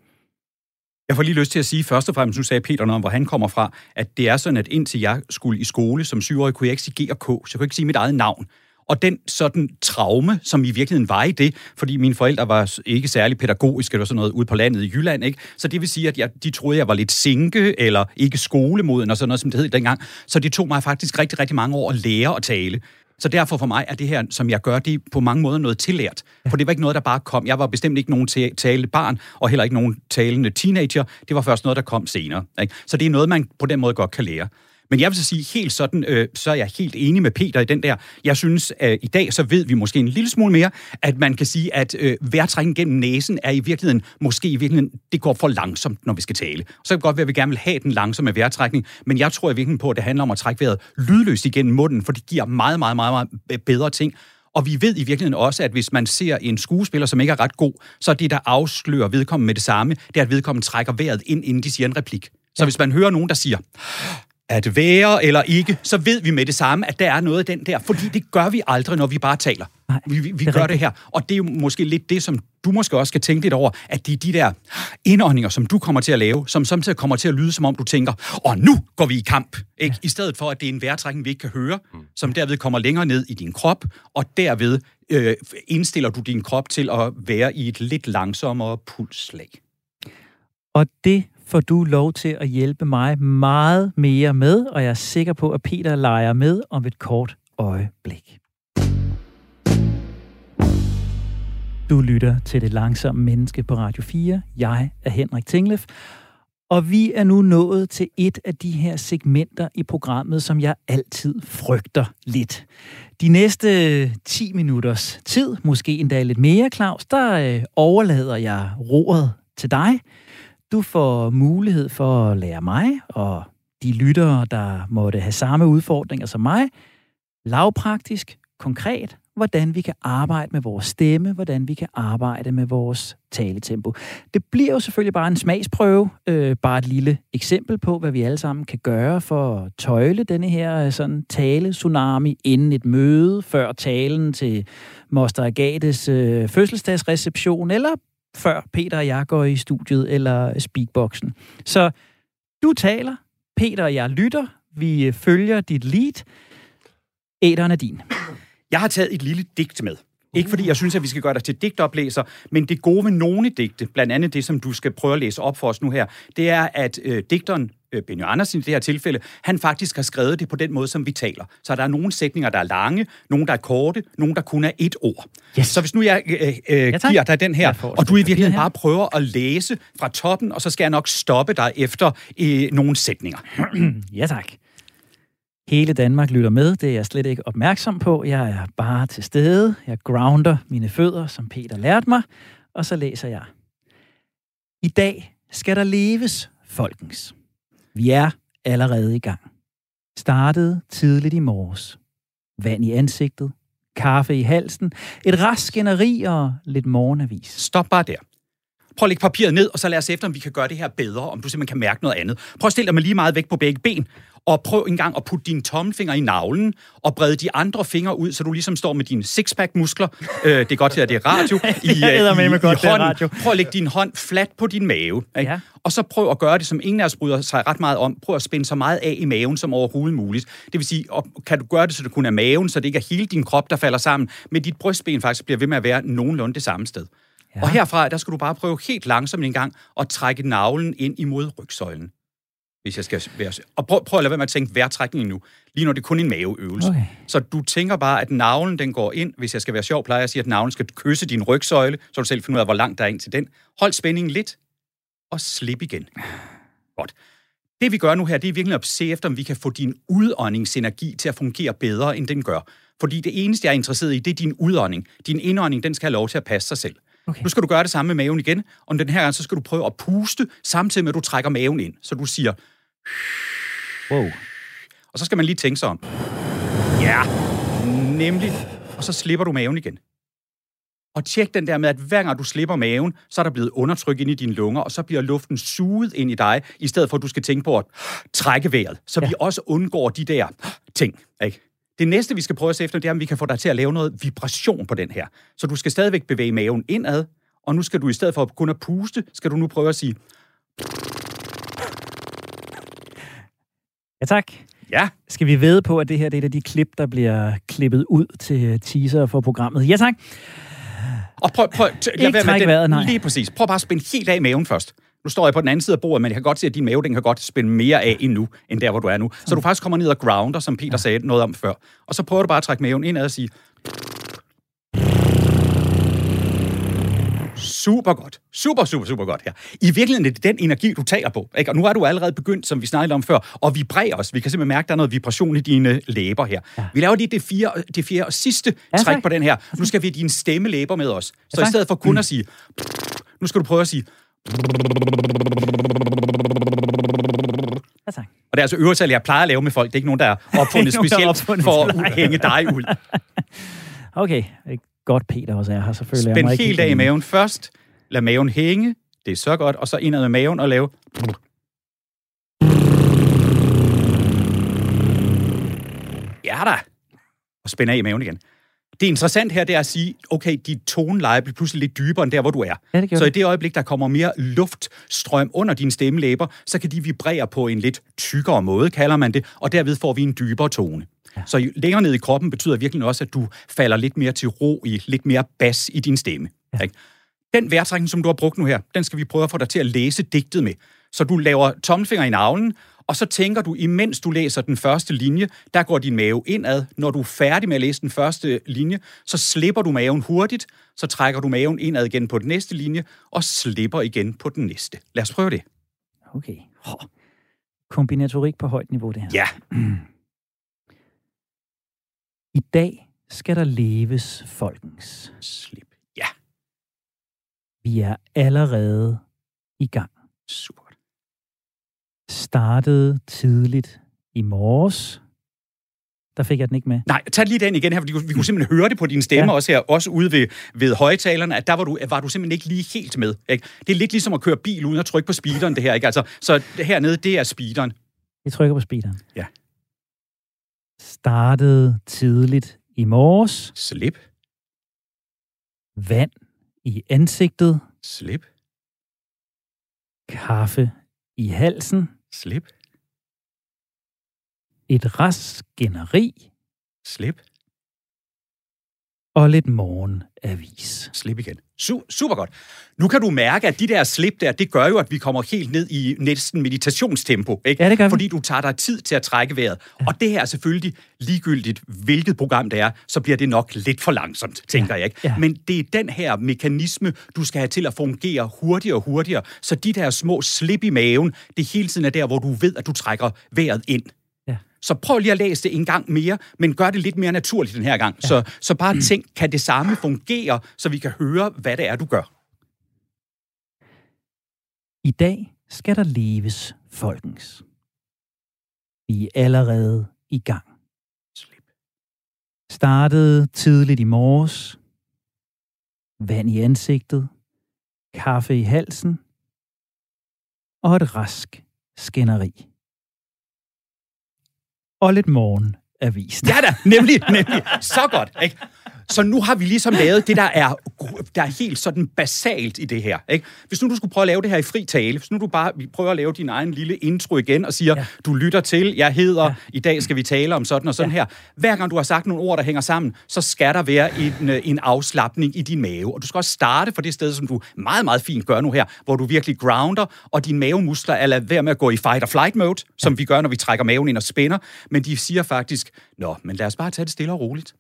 Jeg får lige lyst til at sige først og fremmest, nu sagde Peter noget om, hvor han kommer fra, at det er sådan, at indtil jeg skulle i skole som syvårig, kunne jeg ikke sige G og K, så jeg kunne ikke sige mit eget navn. Og den sådan traume, som i virkeligheden var i det, fordi mine forældre var ikke særlig pædagogiske, eller sådan noget ude på landet i Jylland, ikke? Så det vil sige, at jeg, de troede, jeg var lidt sinke, eller ikke skolemoden, og sådan noget, som det hed dengang. Så det tog mig faktisk rigtig, rigtig mange år at lære at tale. Så derfor for mig er det her, som jeg gør, det er på mange måder noget tillært. For det var ikke noget, der bare kom. Jeg var bestemt ikke nogen talende barn, og heller ikke nogen talende teenager. Det var først noget, der kom senere. Ikke? Så det er noget, man på den måde godt kan lære. Men jeg vil så sige helt sådan, øh, så er jeg helt enig med Peter i den der. Jeg synes, at i dag så ved vi måske en lille smule mere, at man kan sige, at øh, vejrtrækning gennem næsen er i virkeligheden, måske i virkeligheden, det går for langsomt, når vi skal tale. Så kan det godt være, at vi gerne vil have den langsomme vejrtrækning, men jeg tror i virkeligheden på, at det handler om at trække vejret lydløst igennem munden, for det giver meget, meget, meget, meget bedre ting. Og vi ved i virkeligheden også, at hvis man ser en skuespiller, som ikke er ret god, så er det, der afslører vedkommende med det samme, det er, at vedkommende trækker vejret ind, inden de siger en replik. Så ja. hvis man hører nogen, der siger, at være eller ikke, så ved vi med det samme, at der er noget af den der, fordi det gør vi aldrig, når vi bare taler. Nej, vi vi, vi det gør rigtigt. det her, og det er jo måske lidt det, som du måske også skal tænke lidt over, at det er de der indåndinger, som du kommer til at lave, som samtidig kommer til at lyde, som om du tænker, og nu går vi i kamp, ikke? Ja. i stedet for, at det er en vejrtrækning, vi ikke kan høre, som derved kommer længere ned i din krop, og derved øh, indstiller du din krop til at være i et lidt langsommere pulsslag. Og det får du lov til at hjælpe mig meget mere med, og jeg er sikker på, at Peter leger med om et kort øjeblik. Du lytter til Det Langsomme Menneske på Radio 4. Jeg er Henrik Tinglef, og vi er nu nået til et af de her segmenter i programmet, som jeg altid frygter lidt. De næste 10 minutters tid, måske endda lidt mere, Claus, der øh, overlader jeg roret til dig. Du får mulighed for at lære mig og de lyttere, der måtte have samme udfordringer som mig, lavpraktisk, konkret, hvordan vi kan arbejde med vores stemme, hvordan vi kan arbejde med vores taletempo. Det bliver jo selvfølgelig bare en smagsprøve, øh, bare et lille eksempel på, hvad vi alle sammen kan gøre for at tøjle denne her øh, sådan tale-tsunami inden et møde, før talen til Moster Agates øh, fødselsdagsreception, eller før Peter og jeg går i studiet eller speakboxen. Så du taler, Peter og jeg lytter, vi øh, følger dit lead. Æderen er din. Jeg har taget et lille digt med. Ikke fordi jeg synes, at vi skal gøre dig til digtoplæser, men det gode ved nogle digte, blandt andet det, som du skal prøve at læse op for os nu her, det er, at øh, digteren Benny Andersen i det her tilfælde, han faktisk har skrevet det på den måde, som vi taler. Så der er nogle sætninger, der er lange, nogle, der er korte, nogle, der kun er et ord. Yes. Så hvis nu jeg øh, øh, ja, giver dig den her, og du i virkeligheden bare prøver at læse fra toppen, og så skal jeg nok stoppe dig efter øh, nogle sætninger. ja, tak. Hele Danmark lytter med, det er jeg slet ikke opmærksom på. Jeg er bare til stede. Jeg grounder mine fødder, som Peter lærte mig, og så læser jeg. I dag skal der leves, folkens. Vi er allerede i gang. Startede tidligt i morges. Vand i ansigtet, kaffe i halsen, et rask skænderi og lidt morgenavis. Stop bare der. Prøv at lægge papiret ned, og så lad os efter, om vi kan gøre det her bedre, om du simpelthen kan mærke noget andet. Prøv at stille dig med lige meget væk på begge ben, og prøv engang at putte dine tommelfinger i navlen, og brede de andre fingre ud, så du ligesom står med dine sixpack-muskler. Øh, det er godt til, at det er radio. I, øh, med i, med godt, i hånden. radio. Prøv at lægge din hånd fladt på din mave. Ikke? Ja. Og så prøv at gøre det, som ingen af os bryder sig ret meget om. Prøv at spænde så meget af i maven som overhovedet muligt. Det vil sige, og kan du gøre det, så det kun er maven, så det ikke er hele din krop, der falder sammen, men dit brystben faktisk bliver ved med at være nogenlunde det samme sted. Ja. Og herfra, der skal du bare prøve helt langsomt en gang at trække navlen ind imod rygsøjlen. Hvis jeg skal være... Og prøv, prøv at lade være med at tænke vejrtrækning nu. Lige det er kun en maveøvelse. Okay. Så du tænker bare, at navlen den går ind. Hvis jeg skal være sjov, plejer jeg at sige, at navlen skal kysse din rygsøjle, så du selv finder ud af, hvor langt der er ind til den. Hold spændingen lidt, og slip igen. Godt. Det vi gør nu her, det er virkelig at se efter, om vi kan få din udåndingsenergi til at fungere bedre, end den gør. Fordi det eneste, jeg er interesseret i, det er din udånding. Din indånding, den skal have lov til at passe sig selv. Okay. Nu skal du gøre det samme med maven igen, og den her gang, så skal du prøve at puste, samtidig med, at du trækker maven ind. Så du siger... Wow. Og så skal man lige tænke sig om. Ja, nemlig. Og så slipper du maven igen. Og tjek den der med, at hver gang du slipper maven, så er der blevet undertryk ind i dine lunger, og så bliver luften suget ind i dig, i stedet for at du skal tænke på at trække vejret. Så ja. vi også undgår de der ting. Ikke? Det næste, vi skal prøve at se efter, det er, om vi kan få dig til at lave noget vibration på den her. Så du skal stadigvæk bevæge maven indad, og nu skal du i stedet for kun at puste, skal du nu prøve at sige... Ja, tak. Ja. Skal vi vede på, at det her det er et af de klip, der bliver klippet ud til teaser for programmet? Ja, tak. Og prøv, prøv, t- Ikke træk den, vejret, nej. Lige præcis. Prøv bare at spænde helt af i maven først. Nu står jeg på den anden side af bordet, men jeg kan godt se, at din mave den kan godt spænde mere af endnu, end der, hvor du er nu. Så du faktisk kommer ned og grounder, som Peter sagde noget om før. Og så prøver du bare at trække maven indad og sige... Super godt. Super, super, super godt her. I virkeligheden er det den energi, du taler på. Ikke? Og nu har du allerede begyndt, som vi snakkede om før, at vibrere os. Vi kan simpelthen mærke, at der er noget vibration i dine læber her. Ja. Vi laver lige det fjerde, det fjerde og sidste Ja, ja, træk tak. på den her. Nu skal vi have dine stemmelæber med os. Så tak. i stedet for kun at sige... Nu skal du prøve at sige... Og det er altså øvelser, jeg plejer at lave med folk. Det er ikke nogen, der er opfundet der er specielt opfundet for at hænge dig ud. Okay, godt Peter også er her, selvfølgelig. Spænd helt af i maven først. Lad maven hænge. Det er så godt. Og så indad med maven og lave... Ja da. Og spænd af i maven igen. Det interessante her, det er at sige, okay, dit toneleje bliver pludselig lidt dybere end der, hvor du er. Ja, det så i det. det øjeblik, der kommer mere luftstrøm under dine stemmelæber, så kan de vibrere på en lidt tykkere måde, kalder man det, og derved får vi en dybere tone. Ja. Så længere ned i kroppen betyder virkelig også, at du falder lidt mere til ro i, lidt mere bas i din stemme. Ja. Ikke? Den vejrtrækning, som du har brugt nu her, den skal vi prøve at få dig til at læse digtet med. Så du laver tommelfinger i navlen, og så tænker du, imens du læser den første linje, der går din mave indad. Når du er færdig med at læse den første linje, så slipper du maven hurtigt, så trækker du maven indad igen på den næste linje, og slipper igen på den næste. Lad os prøve det. Okay. Oh. Kombinatorik på højt niveau, det her. Ja. I dag skal der leves folkens. Slip. Ja. Vi er allerede i gang. Super. Startede tidligt i morges. Der fik jeg den ikke med. Nej, tag lige den igen her, fordi vi kunne simpelthen høre det på din stemme Ja. ja. også her, også ude ved, ved højtalerne, at der var du, var du simpelthen ikke lige helt med. Ikke? Det er lidt ligesom at køre bil uden at trykke på speederen, det her. Ikke? Altså, så hernede, det er speederen. Jeg trykker på speederen. Ja. Startede tidligt i morges. Slip, Vand i ansigtet. slip, Kaffe i halsen. Slip, Et rask skænderi. slip, Og lidt morgenavis. slip igen. Su- super godt. Nu kan du mærke, at de der slip der, det gør jo, at vi kommer helt ned i næsten meditationstempo. Ikke? Ja, det gør vi. Fordi du tager dig tid til at trække vejret. Ja. Og det her er selvfølgelig ligegyldigt, hvilket program det er, så bliver det nok lidt for langsomt, tænker jeg. Ikke? Ja. Men det er den her mekanisme, du skal have til at fungere hurtigere og hurtigere, så de der små slip i maven, det hele tiden er der, hvor du ved, at du trækker vejret ind. Så prøv lige at læse det en gang mere, men gør det lidt mere naturligt den her gang. Ja. Så, så bare tænk, kan det samme fungere, så vi kan høre, hvad det er, du gør? I dag skal der leves folkens. Vi er allerede i gang. Slip. Startede tidligt i morges. Vand i ansigtet. Kaffe i halsen. Og et rask skænderi. Og lidt morgenavis. Ja da, nemlig, nemlig. Så godt, ikke? Så nu har vi ligesom lavet det, der er, der er helt sådan basalt i det her. Ikke? Hvis nu du skulle prøve at lave det her i fri tale, hvis nu du bare vi prøver at lave din egen lille intro igen og siger, Ja. du lytter til, jeg hedder, Ja. i dag skal vi tale om sådan og sådan Ja. her. Hver gang du har sagt nogle ord, der hænger sammen, så skal der være en, øh, en afslappning i din mave. Og du skal også starte for det sted, som du meget, meget fint gør nu her, hvor du virkelig grounder, og dine mavemuskler er ladet være med at gå i fight or flight mode, som vi gør, når vi trækker maven ind og spænder. Men de siger faktisk, nå, men lad os bare tage det stille og roligt.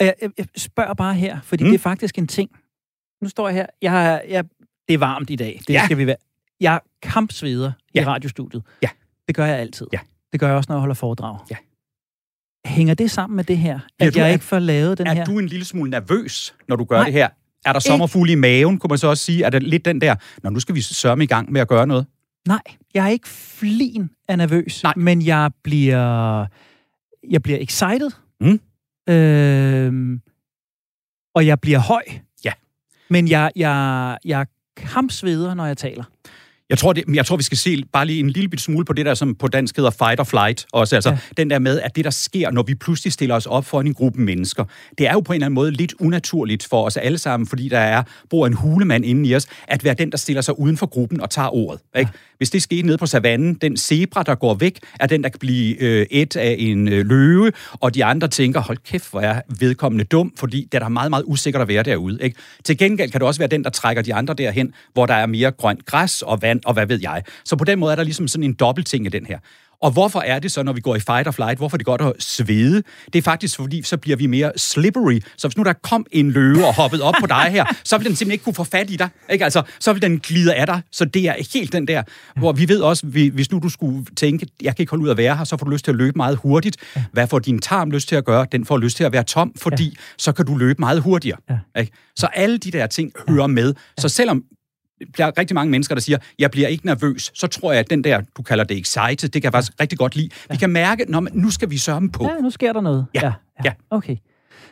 Jeg, jeg, jeg spørger bare her, fordi mm. Det er faktisk en ting. Nu står jeg her. Jeg, er- jeg, det er varmt i dag. Det Ja. skal vi være. Jeg kampsveder i Ja. radiostudiet. Ja. Det gør jeg altid. Ja. Det gør jeg også, når jeg holder foredrag. Ja. Hænger det sammen med det her? Ja, At du jeg er- ikke får lavet den er her? du en lille smule nervøs, når du gør Nej. det her? Er der sommerfugle i maven, kunne man så også sige? Er der lidt den der, når nu skal vi sørme i gang med at gøre noget? Nej, jeg er ikke flin af nervøs. Nej. Men jeg bliver... Jeg bliver excited. Mm. Øhm, og jeg bliver høj. Ja. Men jeg, jeg, jeg kampsveder, når jeg taler. Jeg tror, det, jeg tror, vi skal se bare lige en lille bit smule på det der, som på dansk hedder fight or flight. Også, altså, ja. Den der med, at det, der sker, når vi pludselig stiller os op for en gruppe mennesker, det er jo på en eller anden måde lidt unaturligt for os alle sammen, fordi der er, bor en hulemand inde i os, at være den, der stiller sig uden for gruppen og tager ordet. Ikke? Ja. Hvis det skete nede på savannen, den zebra, der går væk, er den, der kan blive øh, et af en øh, løve, og de andre tænker, hold kæft, hvor er vedkommende dum, fordi det er da meget, meget usikkert at være derude. Ikke? Til gengæld kan det også være den, der trækker de andre derhen, hvor der er mere grønt græs og vand, og hvad ved jeg. Så på den måde er der ligesom sådan en dobbeltting i den her. Og hvorfor er det så, når vi går i fight or flight, hvorfor er det godt at svede? Det er faktisk fordi, så bliver vi mere slippery. Så hvis nu der kom en løve og hoppede op på dig her, så vil den simpelthen ikke kunne få fat i dig. Ikke? Altså, så vil den glide af dig. Så det er helt den der, hvor vi ved også, hvis nu du skulle tænke, jeg kan ikke holde ud at være her, så får du lyst til at løbe meget hurtigt. Hvad får din tarm lyst til at gøre? Den får lyst til at være tom, fordi så kan du løbe meget hurtigere. Ikke? Så alle de der ting hører med. Så selvom der er rigtig mange mennesker, der siger, jeg bliver ikke nervøs, så tror jeg, at den der, du kalder det excited, det kan jeg faktisk rigtig godt lide. Vi kan mærke, når man, nu skal vi sørge på. Ja, nu sker der noget. Ja, ja. Okay.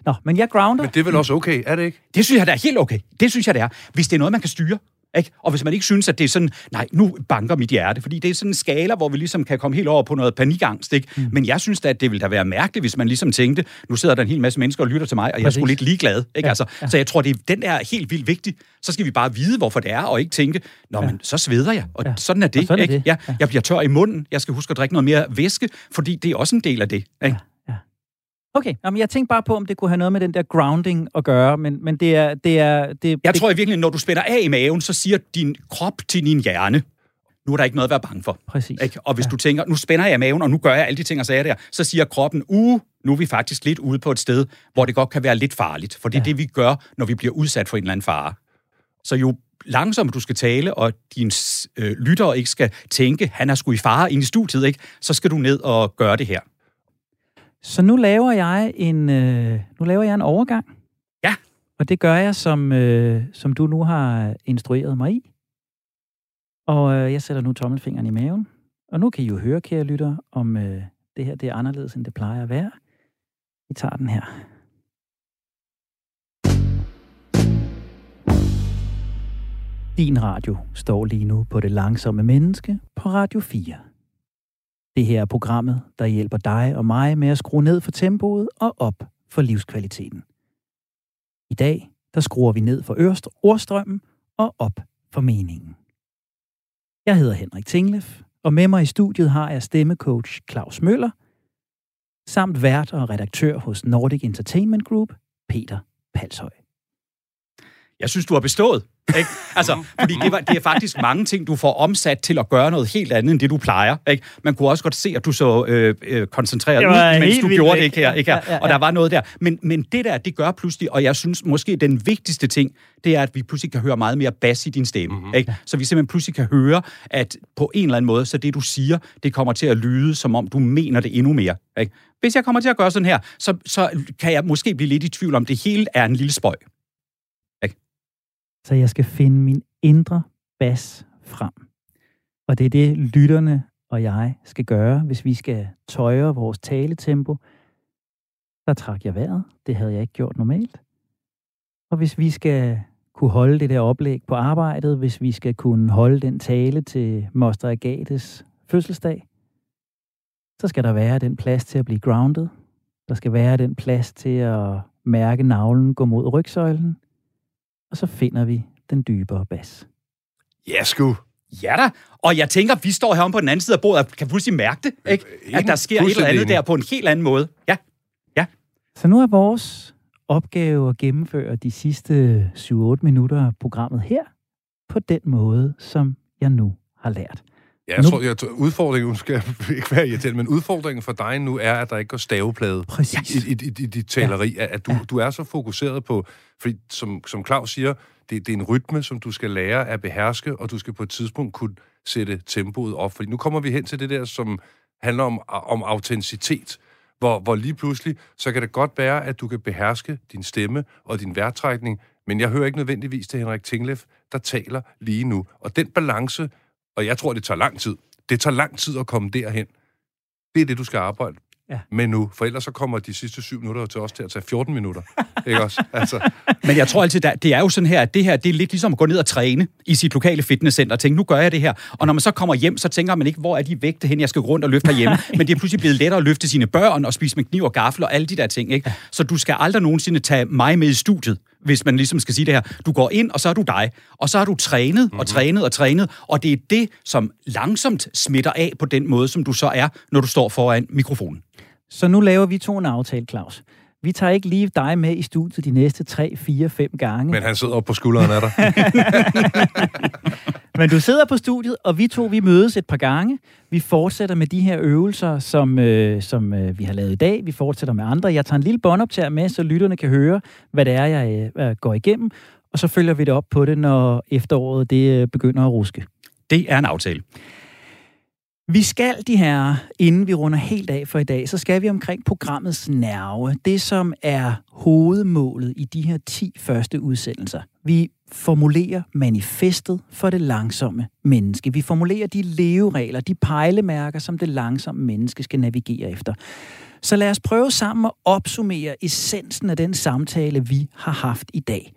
Nå, men jeg grounder. Men det er vel også okay, er det ikke? Det synes jeg, det er helt okay. Det synes jeg, det er. Hvis det er noget, man kan styre. Ikke? Og hvis man ikke synes, at det er sådan, nej, nu banker mit hjerte, fordi det er sådan en skala, hvor vi ligesom kan komme helt over på noget panikangst. Ikke? Mm. Men jeg synes da, at det ville da være mærkeligt, hvis man ligesom tænkte, nu sidder der en hel masse mennesker og lytter til mig, og jeg er sgu lidt ligeglad. Ikke? Ja, altså, ja. Så jeg tror, det er, den er helt vildt vigtig. Så skal vi bare vide, hvorfor det er, og ikke tænke, nå, ja. men så sveder jeg. Og ja. sådan er det. sådan er ikke? det. Ja, jeg bliver tør i munden, jeg skal huske at drikke noget mere væske, fordi det er også en del af det. Ikke? Ja. Okay, Jamen, jeg tænkte bare på, om det kunne have noget med den der grounding at gøre, men, men det er... Det er det, jeg det... tror i virkeligheden, når du spænder af i maven, så siger din krop til din hjerne, nu er der ikke noget at være bange for. Præcis. Ikke? Og hvis ja. du tænker, nu spænder jeg maven, og nu gør jeg alle de ting og sager der, så siger kroppen, uh, nu er vi faktisk lidt ude på et sted, hvor det godt kan være lidt farligt. For det er ja. det, vi gør, når vi bliver udsat for en eller anden fare. Så jo langsomt du skal tale, og din øh, lyttere ikke skal tænke, han er sgu i fare ind i studiet, ikke? så skal du ned og gøre det her. Så nu laver jeg en, øh, nu laver jeg en overgang. Ja. Og det gør jeg, som, øh, som du nu har instrueret mig i. Og øh, jeg sætter nu tommelfingeren i maven. Og nu kan I jo høre, kære lytter, om øh, det her det er anderledes, end det plejer at være. Vi tager den her. Din radio står lige nu på det langsomme menneske på Radio 4. Det her er programmet, der hjælper dig og mig med at skrue ned for tempoet og op for livskvaliteten. I dag, der skruer vi ned for ordstrømmen og op for meningen. Jeg hedder Henrik Tinglef, og med mig i studiet har jeg stemmecoach Claus Møller, samt vært og redaktør hos Nordic Entertainment Group, Peter Palshøj. Jeg synes, du har bestået. Ikke? Altså, fordi det, var, det er faktisk mange ting, du får omsat til at gøre noget helt andet, end det du plejer. Ikke? Man kunne også godt se, at du så øh, øh, koncentreret ud, mens du gjorde det ikke her. Ikke her? Ja, ja, ja. Og der var noget der. Men, men det der, det gør pludselig, og jeg synes måske, den vigtigste ting, det er, at vi pludselig kan høre meget mere bas i din stemme. Mm-hmm. Ikke? Så vi simpelthen pludselig kan høre, at på en eller anden måde, så det du siger, det kommer til at lyde, som om du mener det endnu mere. Ikke? Hvis jeg kommer til at gøre sådan her, så, så kan jeg måske blive lidt i tvivl om, det hele er en lille spøj. Så jeg skal finde min indre bas frem. Og det er det, lytterne og jeg skal gøre, hvis vi skal tøjre vores taletempo. Der trak jeg vejret. Det havde jeg ikke gjort normalt. Og hvis vi skal kunne holde det der oplæg på arbejdet, hvis vi skal kunne holde den tale til Moster Agates fødselsdag, så skal der være den plads til at blive grounded. Der skal være den plads til at mærke navlen gå mod rygsøjlen og så finder vi den dybere bas. Ja, sgu. Ja da, og jeg tænker, vi står her på den anden side af bordet og kan pludselig mærke det, ikke? at der sker et eller andet der på en helt anden måde. Ja, ja. Så nu er vores opgave at gennemføre de sidste 7-8 minutter af programmet her på den måde, som jeg nu har lært. Ja, jeg, nu... tror, jeg tror, udfordringen, skal ikke være irriterende, men udfordringen for dig nu er, at der ikke går staveplade Præcis. i, i, i, i dit taleri. Ja. At du, ja. du er så fokuseret på, fordi som, som Claus siger, det, det er en rytme, som du skal lære at beherske, og du skal på et tidspunkt kunne sætte tempoet op. Fordi nu kommer vi hen til det der, som handler om, om autenticitet, hvor, hvor lige pludselig, så kan det godt være, at du kan beherske din stemme og din værtrækning, men jeg hører ikke nødvendigvis til Henrik Tinglef, der taler lige nu. Og den balance og jeg tror, det tager lang tid. Det tager lang tid at komme derhen. Det er det, du skal arbejde ja. med nu, for ellers så kommer de sidste syv minutter til os til at tage 14 minutter. ikke også? Altså. Men jeg tror altid, det er jo sådan her, at det her det er lidt ligesom at gå ned og træne i sit lokale fitnesscenter og tænke, nu gør jeg det her. Og når man så kommer hjem, så tænker man ikke, hvor er de vægte hen, jeg skal gå rundt og løfte hjemme. Men det er pludselig blevet lettere at løfte sine børn og spise med kniv og gaffel og alle de der ting. Ikke? Så du skal aldrig nogensinde tage mig med i studiet hvis man ligesom skal sige det her. Du går ind, og så er du dig. Og så har du trænet og mm-hmm. trænet og trænet, og det er det, som langsomt smitter af på den måde, som du så er, når du står foran mikrofonen. Så nu laver vi to en aftale, Claus. Vi tager ikke lige dig med i studiet de næste 3, 4, 5 gange. Men han sidder op på skulderen af dig. Men du sidder på studiet, og vi to vi mødes et par gange. Vi fortsætter med de her øvelser, som, øh, som øh, vi har lavet i dag. Vi fortsætter med andre. Jeg tager en lille båndoptager med, så lytterne kan høre, hvad det er, jeg øh, går igennem. Og så følger vi det op på det, når efteråret det øh, begynder at ruske. Det er en aftale. Vi skal, de her, inden vi runder helt af for i dag, så skal vi omkring programmets nerve. Det, som er hovedmålet i de her 10 første udsendelser. Vi formulerer manifestet for det langsomme menneske. Vi formulerer de leveregler, de pejlemærker, som det langsomme menneske skal navigere efter. Så lad os prøve sammen at opsummere essensen af den samtale, vi har haft i dag.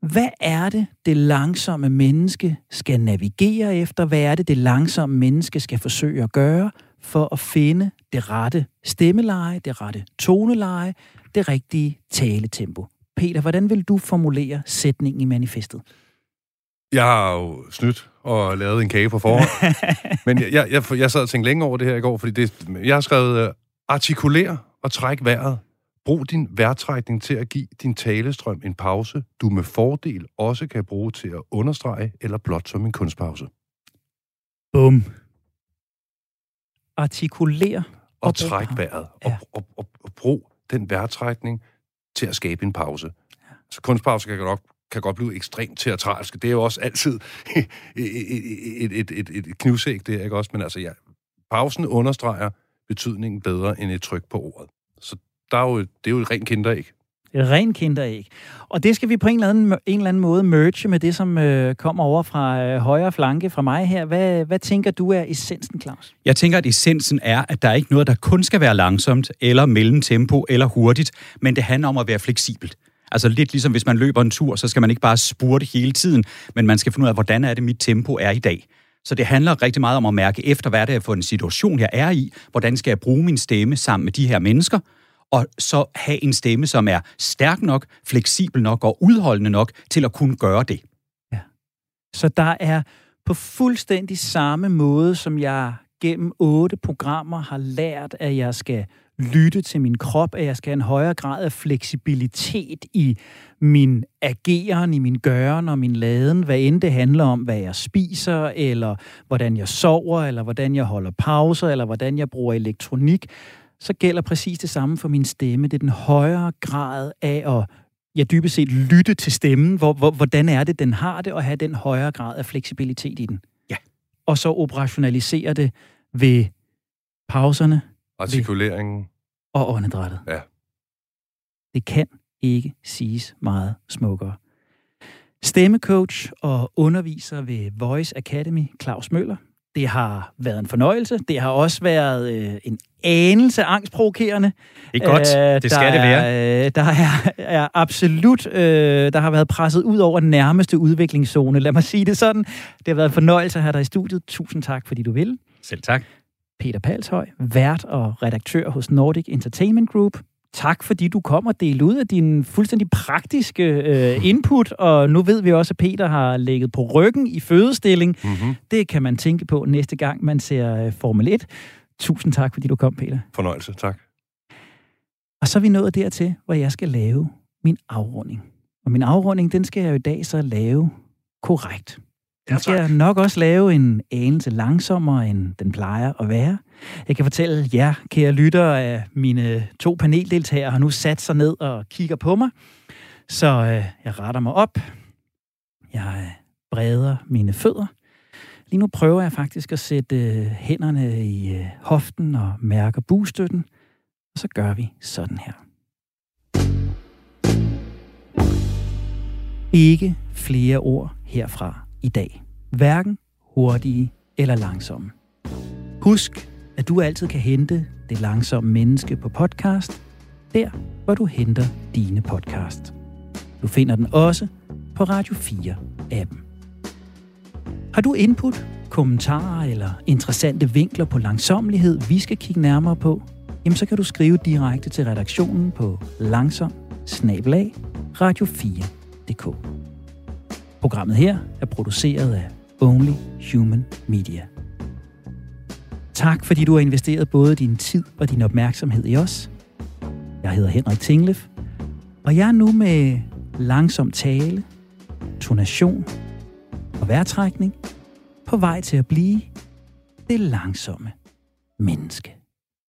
Hvad er det, det langsomme menneske skal navigere efter? Hvad er det, det langsomme menneske skal forsøge at gøre for at finde det rette stemmeleje, det rette toneleje, det rigtige taletempo? Peter, hvordan vil du formulere sætningen i manifestet? Jeg har jo snydt og lavet en kage på forhånd. Men jeg, jeg, jeg, jeg sad og tænkte længe over det her i går, fordi det, jeg har skrevet uh, artikulere og træk vejret. Brug din vejrtrækning til at give din talestrøm en pause, du med fordel også kan bruge til at understrege eller blot som en kunstpause. Bum. Artikulere og, og træk vejret. Ja. Og, og, og, og brug den vejrtrækning til at skabe en pause. Ja. Så kunstpause kan godt, kan godt blive ekstremt teatralsk. Det er jo også altid et, et, et, et, knivsæk, det er ikke også? Men altså, ja, pausen understreger betydningen bedre end et tryk på ordet. Så der er jo, det er jo et rent kinderæg. Et rent kinderæg. Og det skal vi på en eller anden, en eller anden måde merge med det, som øh, kommer over fra øh, højre flanke fra mig her. Hvad, hvad tænker du er essensen, Claus? Jeg tænker, at essensen er, at der er ikke noget, der kun skal være langsomt, eller mellemtempo, eller hurtigt, men det handler om at være fleksibelt. Altså lidt ligesom hvis man løber en tur, så skal man ikke bare spurte hele tiden, men man skal finde ud af, hvordan er det, mit tempo er i dag. Så det handler rigtig meget om at mærke efter, hvad det er for en situation, jeg er i. Hvordan skal jeg bruge min stemme sammen med de her mennesker? Og så have en stemme, som er stærk nok, fleksibel nok og udholdende nok til at kunne gøre det. Ja. Så der er på fuldstændig samme måde, som jeg gennem otte programmer har lært, at jeg skal lytte til min krop, at jeg skal have en højere grad af fleksibilitet i min ageren, i min gøren og min laden, hvad end det handler om, hvad jeg spiser, eller hvordan jeg sover, eller hvordan jeg holder pauser, eller hvordan jeg bruger elektronik, så gælder præcis det samme for min stemme. Det er den højere grad af at ja, dybest set lytte til stemmen. Hvor, hvor, hvordan er det, den har det, og have den højere grad af fleksibilitet i den. Ja. Og så operationalisere det ved pauserne. Artikuleringen. Og åndedrættet. Ja. Det kan ikke siges meget smukkere. Stemmecoach og underviser ved Voice Academy, Claus Møller. Det har været en fornøjelse. Det har også været øh, en anelse angstprovokerende. Det er godt. Øh, det skal der det være. Er, øh, der er, er absolut, øh, der har været presset ud over nærmeste udviklingszone. Lad mig sige det sådan. Det har været en fornøjelse at have dig i studiet. Tusind tak, fordi du vil. Selv tak. Peter Palshøj, vært og redaktør hos Nordic Entertainment Group. Tak, fordi du kom og delte ud af din fuldstændig praktiske øh, input, og nu ved vi også, at Peter har ligget på ryggen i fødestilling. Mm-hmm. Det kan man tænke på næste gang, man ser øh, Formel 1. Tusind tak, fordi du kom, Peter. Fornøjelse, tak. Og så er vi nået dertil, hvor jeg skal lave min afrunding. Og min afrunding, den skal jeg jo i dag så lave korrekt. Den skal jeg nok også lave en anelse langsommere, end den plejer at være. Jeg kan fortælle jer, kære lyttere, at mine to paneldeltagere har nu sat sig ned og kigger på mig. Så øh, jeg retter mig op. Jeg øh, breder mine fødder. Lige nu prøver jeg faktisk at sætte øh, hænderne i øh, hoften og mærker bugstøtten. Og så gør vi sådan her. Ikke flere ord herfra i dag. Hverken hurtige eller langsomme. Husk, at du altid kan hente Det Langsomme Menneske på podcast, der hvor du henter dine podcast. Du finder den også på Radio 4-appen. Har du input, kommentarer eller interessante vinkler på langsomlighed, vi skal kigge nærmere på, jamen så kan du skrive direkte til redaktionen på langsom radio 4.dk. Programmet her er produceret af Only Human Media. Tak fordi du har investeret både din tid og din opmærksomhed i os. Jeg hedder Henrik Tinglef, og jeg er nu med langsom tale, tonation og vejrtrækning på vej til at blive det langsomme menneske.